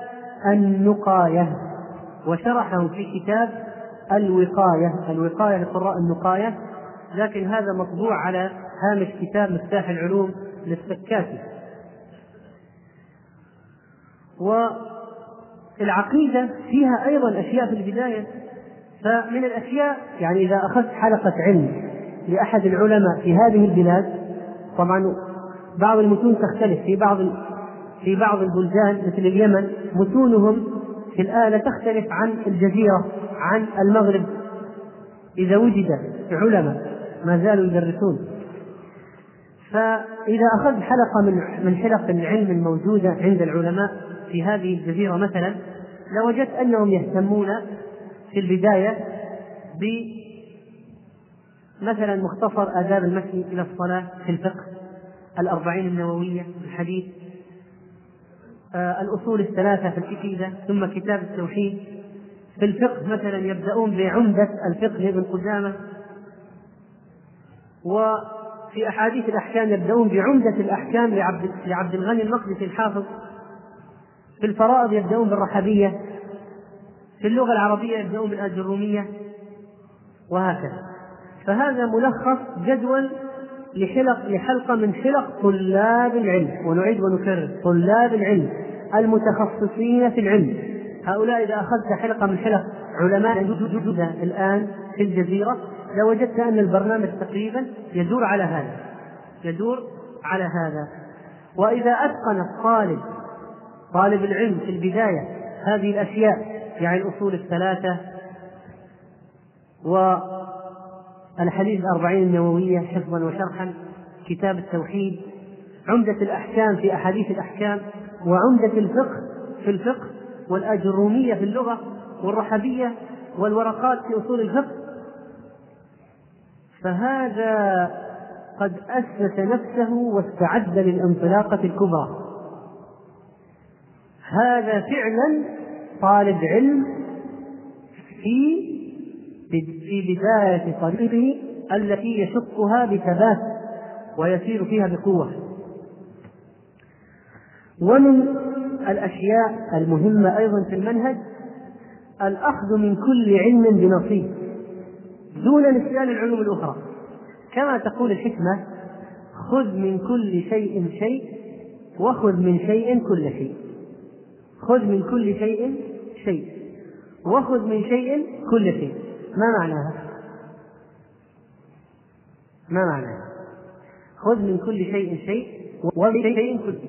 النقاية. وشرحه في كتاب الوقاية الوقاية لقراء النقاية لكن هذا مطبوع على هامش كتاب مفتاح العلوم للسكاتي. والعقيدة فيها أيضا أشياء في البداية فمن الأشياء يعني إذا أخذت حلقة علم لأحد العلماء في هذه البلاد طبعا بعض المتون تختلف في بعض في بعض البلدان مثل اليمن متونهم الآلة تختلف عن الجزيرة عن المغرب. إذا وجد علماء ما زالوا يدرسون. فإذا أخذت حلقة من من حلق العلم الموجودة عند العلماء في هذه الجزيرة مثلا لوجدت أنهم يهتمون في البداية ب مثلا مختصر آداب المشي إلى الصلاة في الفقه الأربعين النووية الحديث الأصول الثلاثة في العقيدة ثم كتاب التوحيد. في الفقه مثلا يبدأون بعمدة الفقه لابن قدامة. وفي أحاديث الأحكام يبدأون بعمدة الأحكام لعبد, لعبد الغني المقدسي الحافظ. في الفرائض يبدأون بالرحبية. في اللغة العربية يبدأون بالأجرومية. وهكذا. فهذا ملخص جدول لحلق لحلقة من حلق طلاب العلم ونعيد ونكرر طلاب العلم المتخصصين في العلم. هؤلاء إذا أخذت حلقة من حلق علماء الآن في الجزيرة لوجدت أن البرنامج تقريبا يدور على هذا يدور على هذا. وإذا أتقن الطالب طالب العلم في البداية هذه الأشياء يعني الأصول الثلاثة والحديث الأربعين النووية حفظا وشرحا كتاب التوحيد عمدة الأحكام في أحاديث الأحكام وعمدة الفقه في الفقه والأجرومية في اللغة والرحبية والورقات في أصول الفقه. فهذا قد أسس نفسه واستعد للانطلاقة الكبرى. هذا فعلا طالب علم في في بداية طريقه التي يشقها بثبات ويسير فيها بقوة. ومن الأشياء المهمة أيضا في المنهج الأخذ من كل علم بنصيب دون نسيان العلوم الأخرى. كما تقول الحكمة خذ من كل شيء شيء وخذ من شيء كل شيء. خذ من كل شيء شيء وخذ من شيء كل شيء. ما معناها؟ ما معناها؟ خذ من كل شيء شيء ومن شيء كل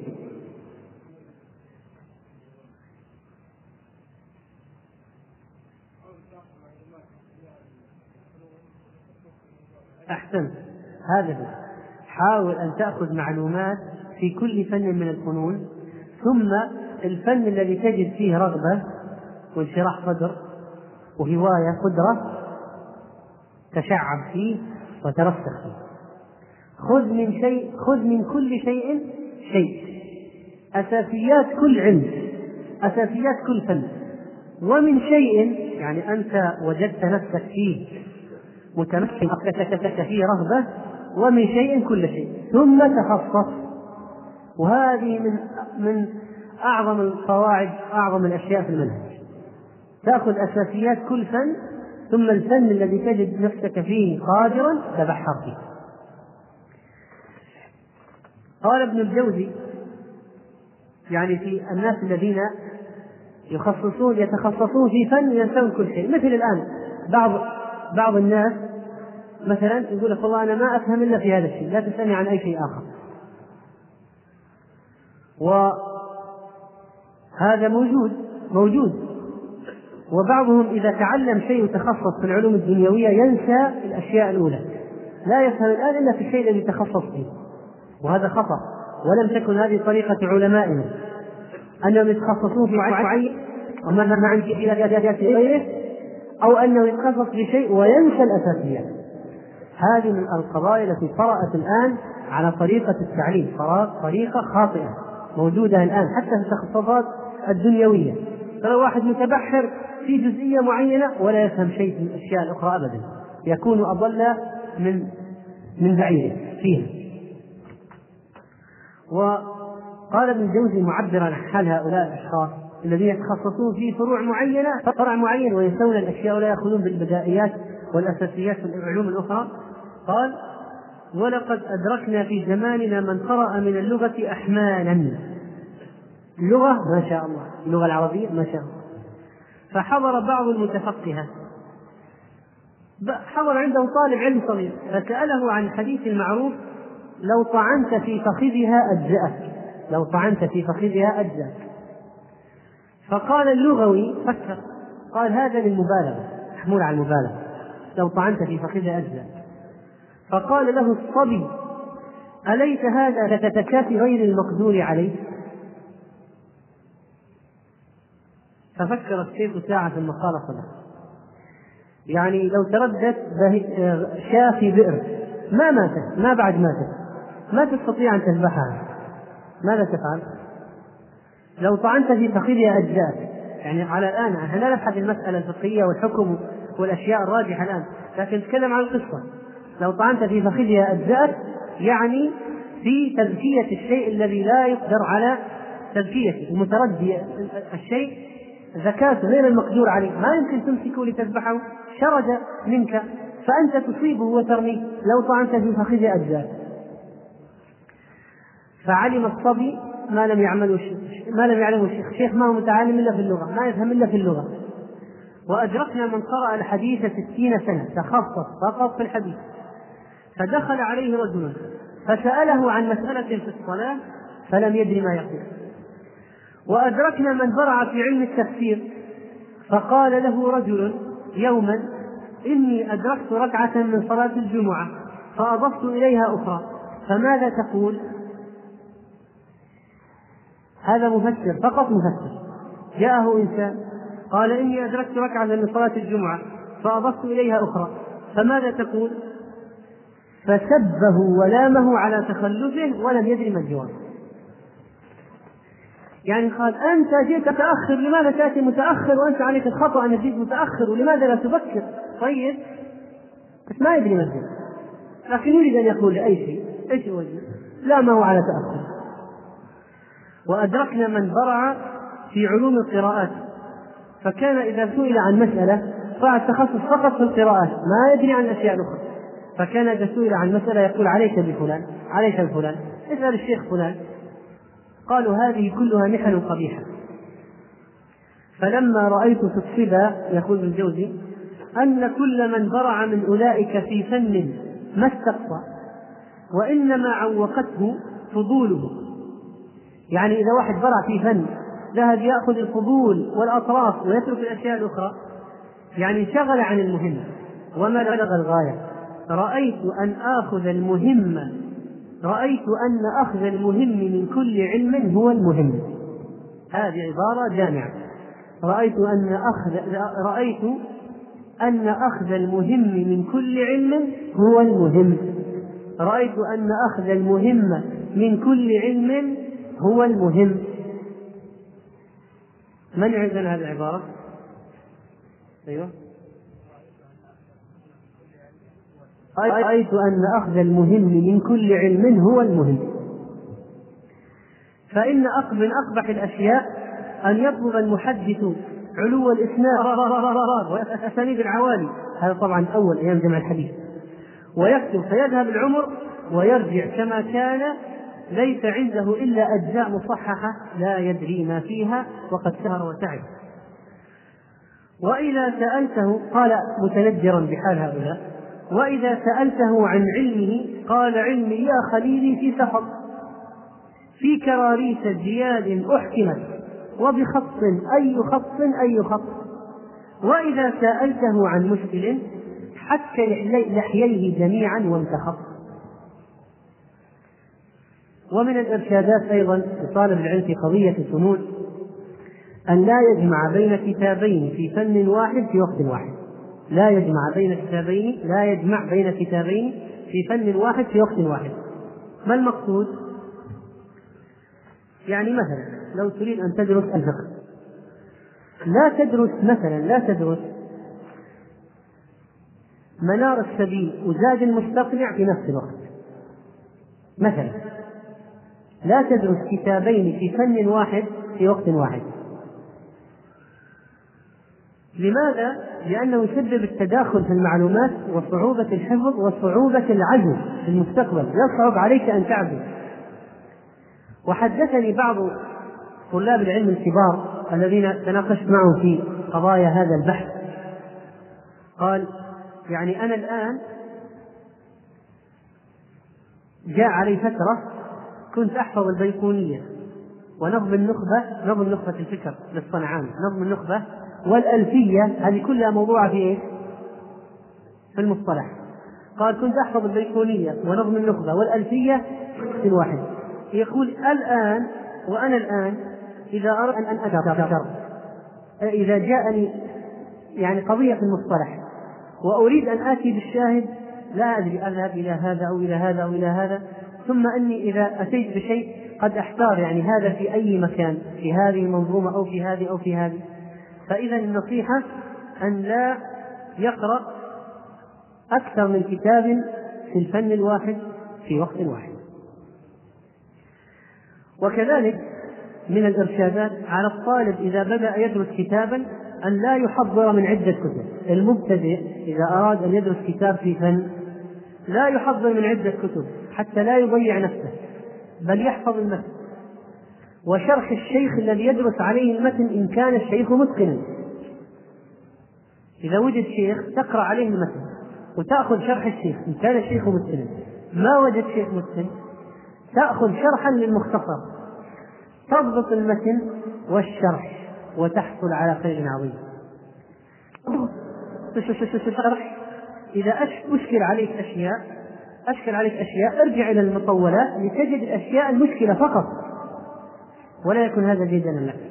أحسنت هذا هو حاول أن تأخذ معلومات في كل فن من الفنون ثم الفن الذي تجد فيه رغبة وانشراح صدر وهواية قدرة تشعب فيه وترسخ فيه. خذ من شيء خذ من كل شيء شيء. أساسيات كل علم أساسيات كل فن. ومن شيء يعني أنت وجدت نفسك فيه متمكن لك فيه رغبة ومن شيء كل شيء. ثم تخصص. وهذه من من أعظم القواعد أعظم الأشياء في المنهج. تأخذ أساسيات كل فن ثم الفن الذي تجد نفسك فيه قادرا تبحر فيه. قال ابن الجوزي يعني في الناس الذين يخصصون يتخصصون في فن ينسون كل شيء. مثل الآن بعض بعض الناس مثلا يقول لك والله أنا ما أفهم إلا في هذا الشيء لا تسألني عن أي شيء آخر. وهذا موجود موجود. وبعضهم إذا تعلم شيء وتخصص في العلوم الدنيوية ينسى الأشياء الأولى. لا يفهم الآن إلا في الشيء الذي تخصص فيه. وهذا خطأ. ولم تكن هذه طريقة علمائنا. أنهم يتخصصون في معين وما ما عندي إلى غيره أو أنه يتخصص بشيء وينسى الأساسيات. هذه من القضايا التي طرأت الآن على طريقة التعليم. طريقة خاطئة موجودة الآن حتى في التخصصات الدنيوية. فلو واحد متبحر في جزئية معينة ولا يفهم شيء في الأشياء الأخرى أبدا يكون أضل من من بعيد فيها. وقال ابن الجوزي معبرا عن حال هؤلاء الأشخاص الذين يتخصصون في فروع معينة فرع معين وينسون الأشياء ولا يأخذون بالبدائيات والأساسيات في العلوم الأخرى. قال ولقد أدركنا في زماننا من قرأ من اللغة أحمالا. اللغة ما شاء الله اللغة العربية ما شاء الله. فحضر بعض المتفقهة. حضر عنده طالب علم صغير فسأله عن الحديث المعروف لو طعنت في فخذها أجزأك. لو طعنت في فخذها أجزأك. فقال اللغوي فكر قال هذا للمبالغة محمول على المبالغة. لو طعنت في فخذ أجزاء فقال له الصبي أليس هذا كتكافي غير المقدور عليه؟ ففكر الشيخ ساعة ثم قال صدق. يعني لو تردت شاة في بئر. ما ماتت ما بعد ماتت. ما تستطيع أن تذبحها. ماذا تفعل؟ لو طعنت في فخذها أجزاء. يعني على الآن إحنا لا نبحث المسألة الفقهية والحكم والأشياء الراجحة الآن لكن نتكلم عن القصة. لو طعنت في فخذها أجزاء يعني في تزكية الشيء الذي لا يقدر على تزكيته المتردي الشيء زكاة غير المقدور عليه ما يمكن تمسكه لتذبحه. شرد منك. فأنت تصيبه وترميه لو طعنت في فخذ أجزاء فعلم الصبي ما لم يعمله ما لم يعلمه الشيخ، الشيخ ما هو متعلم إلا في اللغة، ما يفهم إلا في اللغة. وادركنا من قرأ الحديث ستين سنة. تخصص فقط في الحديث. فدخل عليه رجل فسأله عن مسألة في الصلاة فلم يدري ما يقول. وأدركنا من برع في علم التفسير فقال له رجل يوما إني أدركت ركعة من صلاة الجمعة فأضفت إليها أخرى فماذا تقول؟ هذا مفسر فقط مفسر جاءه إنسان قال إني أدركت ركعة من صلاة الجمعة فأضفت إليها أخرى فماذا تقول؟ فسبه ولامه على تخلفه ولم يدري ما الجواب يعني قال أنت جئت متأخر لماذا تأتي متأخر وأنت عليك الخطأ أن جئت متأخر؟ ولماذا لا تبكر؟ طيب بس ما يدري الجواب لكن يريد أن يقول أي شيء إيش الوجه؟ لا ما هو على تأخر. وأدركنا من برع في علوم القراءات. فكان إذا سئل عن مسألة فعل تخصص فقط في القراءات ما يدري عن الأشياء الأخرى فكان إذا سئل عن مسألة يقول عليك بفلان عليك بفلان اسأل الشيخ فلان. قالوا هذه كلها محن قبيحة. فلما رأيت الصبا يقول ابن الجوزي أن كل من برع من أولئك في فن ما استقصى وإنما عوقته فضوله. يعني إذا واحد برع في فن ذهب يأخذ الفضول والأطراف ويترك الأشياء الأخرى. يعني انشغل عن المهم وما بلغ الغاية. رأيت أن آخذ المهم رأيت أن أخذ المهم من كل علم هو المهم. هذه عبارة جامعة. رأيت أن أخذ رأيت أن أخذ المهم من كل علم هو المهم. رأيت أن أخذ المهم من كل علم هو المهم. من عندنا هذه العبارة؟ أيوه. رأيت أن أخذ المهم من كل علم هو المهم. فإن من أقبح الأشياء أن يطلب المحدث علو الإسناد. وأسانيد العوالي. هذا طبعا أول أيام جمع الحديث. ويكتب فيذهب العمر ويرجع كما كان. ليس عنده إلا أجزاء مصححة لا يدري ما فيها وقد سهر وتعب وإذا سألته قال متنجرا بحال هؤلاء. وإذا سألته عن علمه قال علمي يا خليلي في سفر. في كراريس جياد أحكمت وبخط أي خط أي خط. وإذا سألته عن مشكل حك لحييه جميعا وانتخط ومن الإرشادات أيضا لطالب العلم في قضية الفنون أن لا يجمع بين كتابين في فن واحد في وقت واحد. لا يجمع بين كتابين لا يجمع بين كتابين في فن واحد في وقت واحد ما المقصود؟ يعني مثلا لو تريد أن تدرس الفقه لا تدرس مثلا لا تدرس منار السبيل وزاد المستقنع في نفس الوقت مثلا لا تدرس كتابين في فن واحد في وقت واحد لماذا؟ لأنه يسبب التداخل في المعلومات وصعوبة الحفظ وصعوبة العزم في المستقبل. يصعب عليك أن تعزم. وحدثني بعض طلاب العلم الكبار الذين تناقشت معهم في قضايا هذا البحث. قال يعني أنا الآن جاء علي فترة كنت أحفظ البيقونية ونظم النخبة نظم نخبة الفكر للصنعاني نظم النخبة والألفية هذه كلها موضوعة في إيش؟ في المصطلح. قال كنت أحفظ البيكونية ونظم النخبة والألفية في واحد يقول الآن وأنا الآن إذا أردت أن أتذكر إذا جاءني يعني قضية في المصطلح وأريد أن آتي بالشاهد لا أدري أذهب إلى هذا أو إلى هذا أو إلى هذا ثم أني إذا أتيت بشيء قد أحتار يعني هذا في أي مكان في هذه المنظومة أو في هذه أو في هذه. فإذا النصيحة أن لا يقرأ أكثر من كتاب في الفن الواحد في وقت واحد. وكذلك من الإرشادات على الطالب إذا بدأ يدرس كتابا أن لا يحضر من عدة كتب. المبتدئ إذا أراد أن يدرس كتاب في فن لا يحضر من عدة كتب حتى لا يضيع نفسه بل يحفظ المتن وشرح الشيخ الذي يدرس عليه المتن إن كان الشيخ متقنا إذا وجد شيخ تقرأ عليه المتن وتأخذ شرح الشيخ إن كان الشيخ متقنا ما وجد شيخ متقن تأخذ شرحا للمختصر. تضبط المتن والشرح وتحصل على خير عظيم. إذا أشكل عليك أشياء أشكل عليك أشياء ارجع إلى المطولات لتجد الأشياء المشكلة فقط. ولا يكون هذا جيدا لك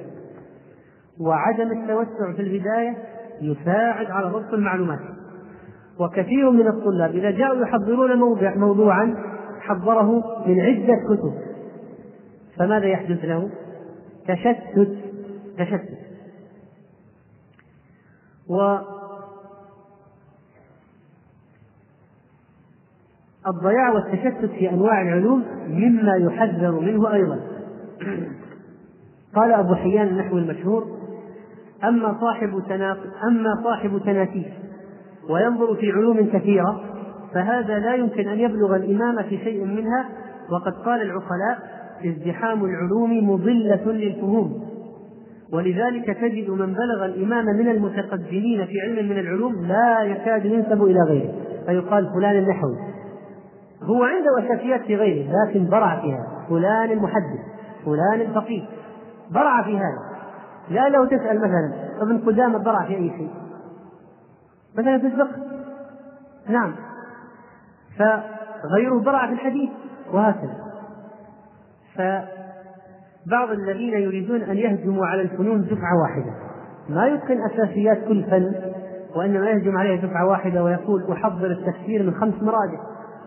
وعدم التوسع في البداية يساعد على ضبط المعلومات. وكثير من الطلاب إذا جاءوا يحضرون موضوع موضوعا حضره من عدة كتب. فماذا يحدث له؟ تشتت. تشتت. و الضياع والتشتت في أنواع العلوم مما يحذر منه أيضا. قال أبو حيان النحو المشهور أما صاحب أما صاحب تناسيف وينظر في علوم كثيرة فهذا لا يمكن أن يبلغ الإمام في شيء منها وقد قال العقلاء ازدحام العلوم مضلة للفهوم. ولذلك تجد من بلغ الإمام من المتقدمين في علم من العلوم لا يكاد ينسب إلى غيره فيقال فلان النحوي. هو عنده أساسيات في غيره لكن برع فيها فلان المحدث فلان الفقيه. برع في هذا. لا لو تسأل مثلا ابن قدامة برع في أي شيء. مثلا في الفقه. نعم. فغيره برع في الحديث وهكذا. فبعض الذين يريدون أن يهجموا على الفنون دفعة واحدة. ما يتقن أساسيات كل فن وإنما يهجم عليه دفعة واحدة ويقول أحضر التفسير من خمس مراجع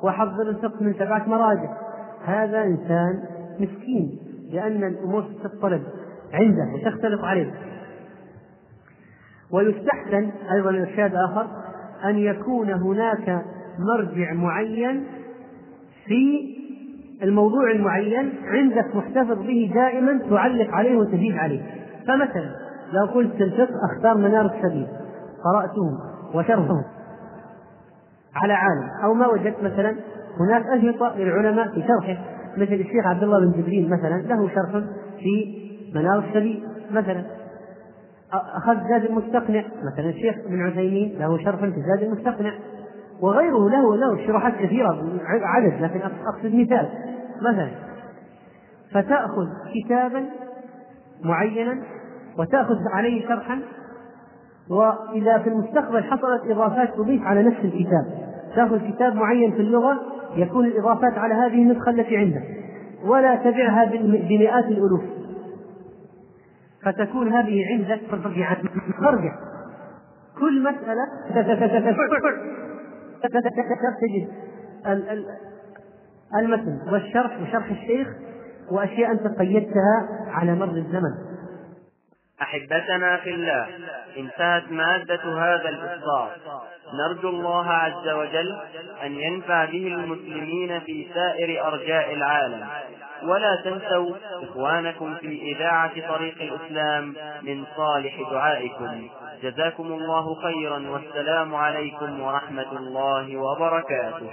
وحضر الفقه من سبعة مراجع. هذا إنسان مسكين. لأن الأمور تطلب عنده وتختلف عليه. ويستحسن أيضا إرشاد آخر أن يكون هناك مرجع معين في الموضوع المعين عندك محتفظ به دائما تعلق عليه وتزيد عليه. فمثلا لو قلت الفقه أختار منار السبيل قرأته وشرحه على عالم أو ما وجدت مثلا هناك أجهضة للعلماء في شرحه. مثل الشيخ عبد الله بن جبريل مثلا له شرح في منار السبيل مثلا. أخذ زاد المستقنع مثلا الشيخ ابن عثيمين له شرح في زاد المستقنع. وغيره له له شروحات كثيرة عدد لكن أقصد مثال مثلا. فتأخذ كتابا معينا وتأخذ عليه شرحا وإذا في المستقبل حصلت إضافات تضيف على نفس الكتاب. تأخذ كتاب معين في اللغة يكون الإضافات على هذه النسخة التي عندك ولا تبعها بمئات الألوف. فتكون هذه عندك مرجع كل مسألة تجد المتن والشرح وشرح الشيخ وأشياء أنت قيدتها على مر الزمن. أحبتنا في الله. انتهت مادة هذا الإصدار. نرجو الله عز وجل أن ينفع به المسلمين في سائر أرجاء العالم. ولا تنسوا إخوانكم في إذاعة طريق الإسلام من صالح دعائكم. جزاكم الله خيرا والسلام عليكم ورحمة الله وبركاته.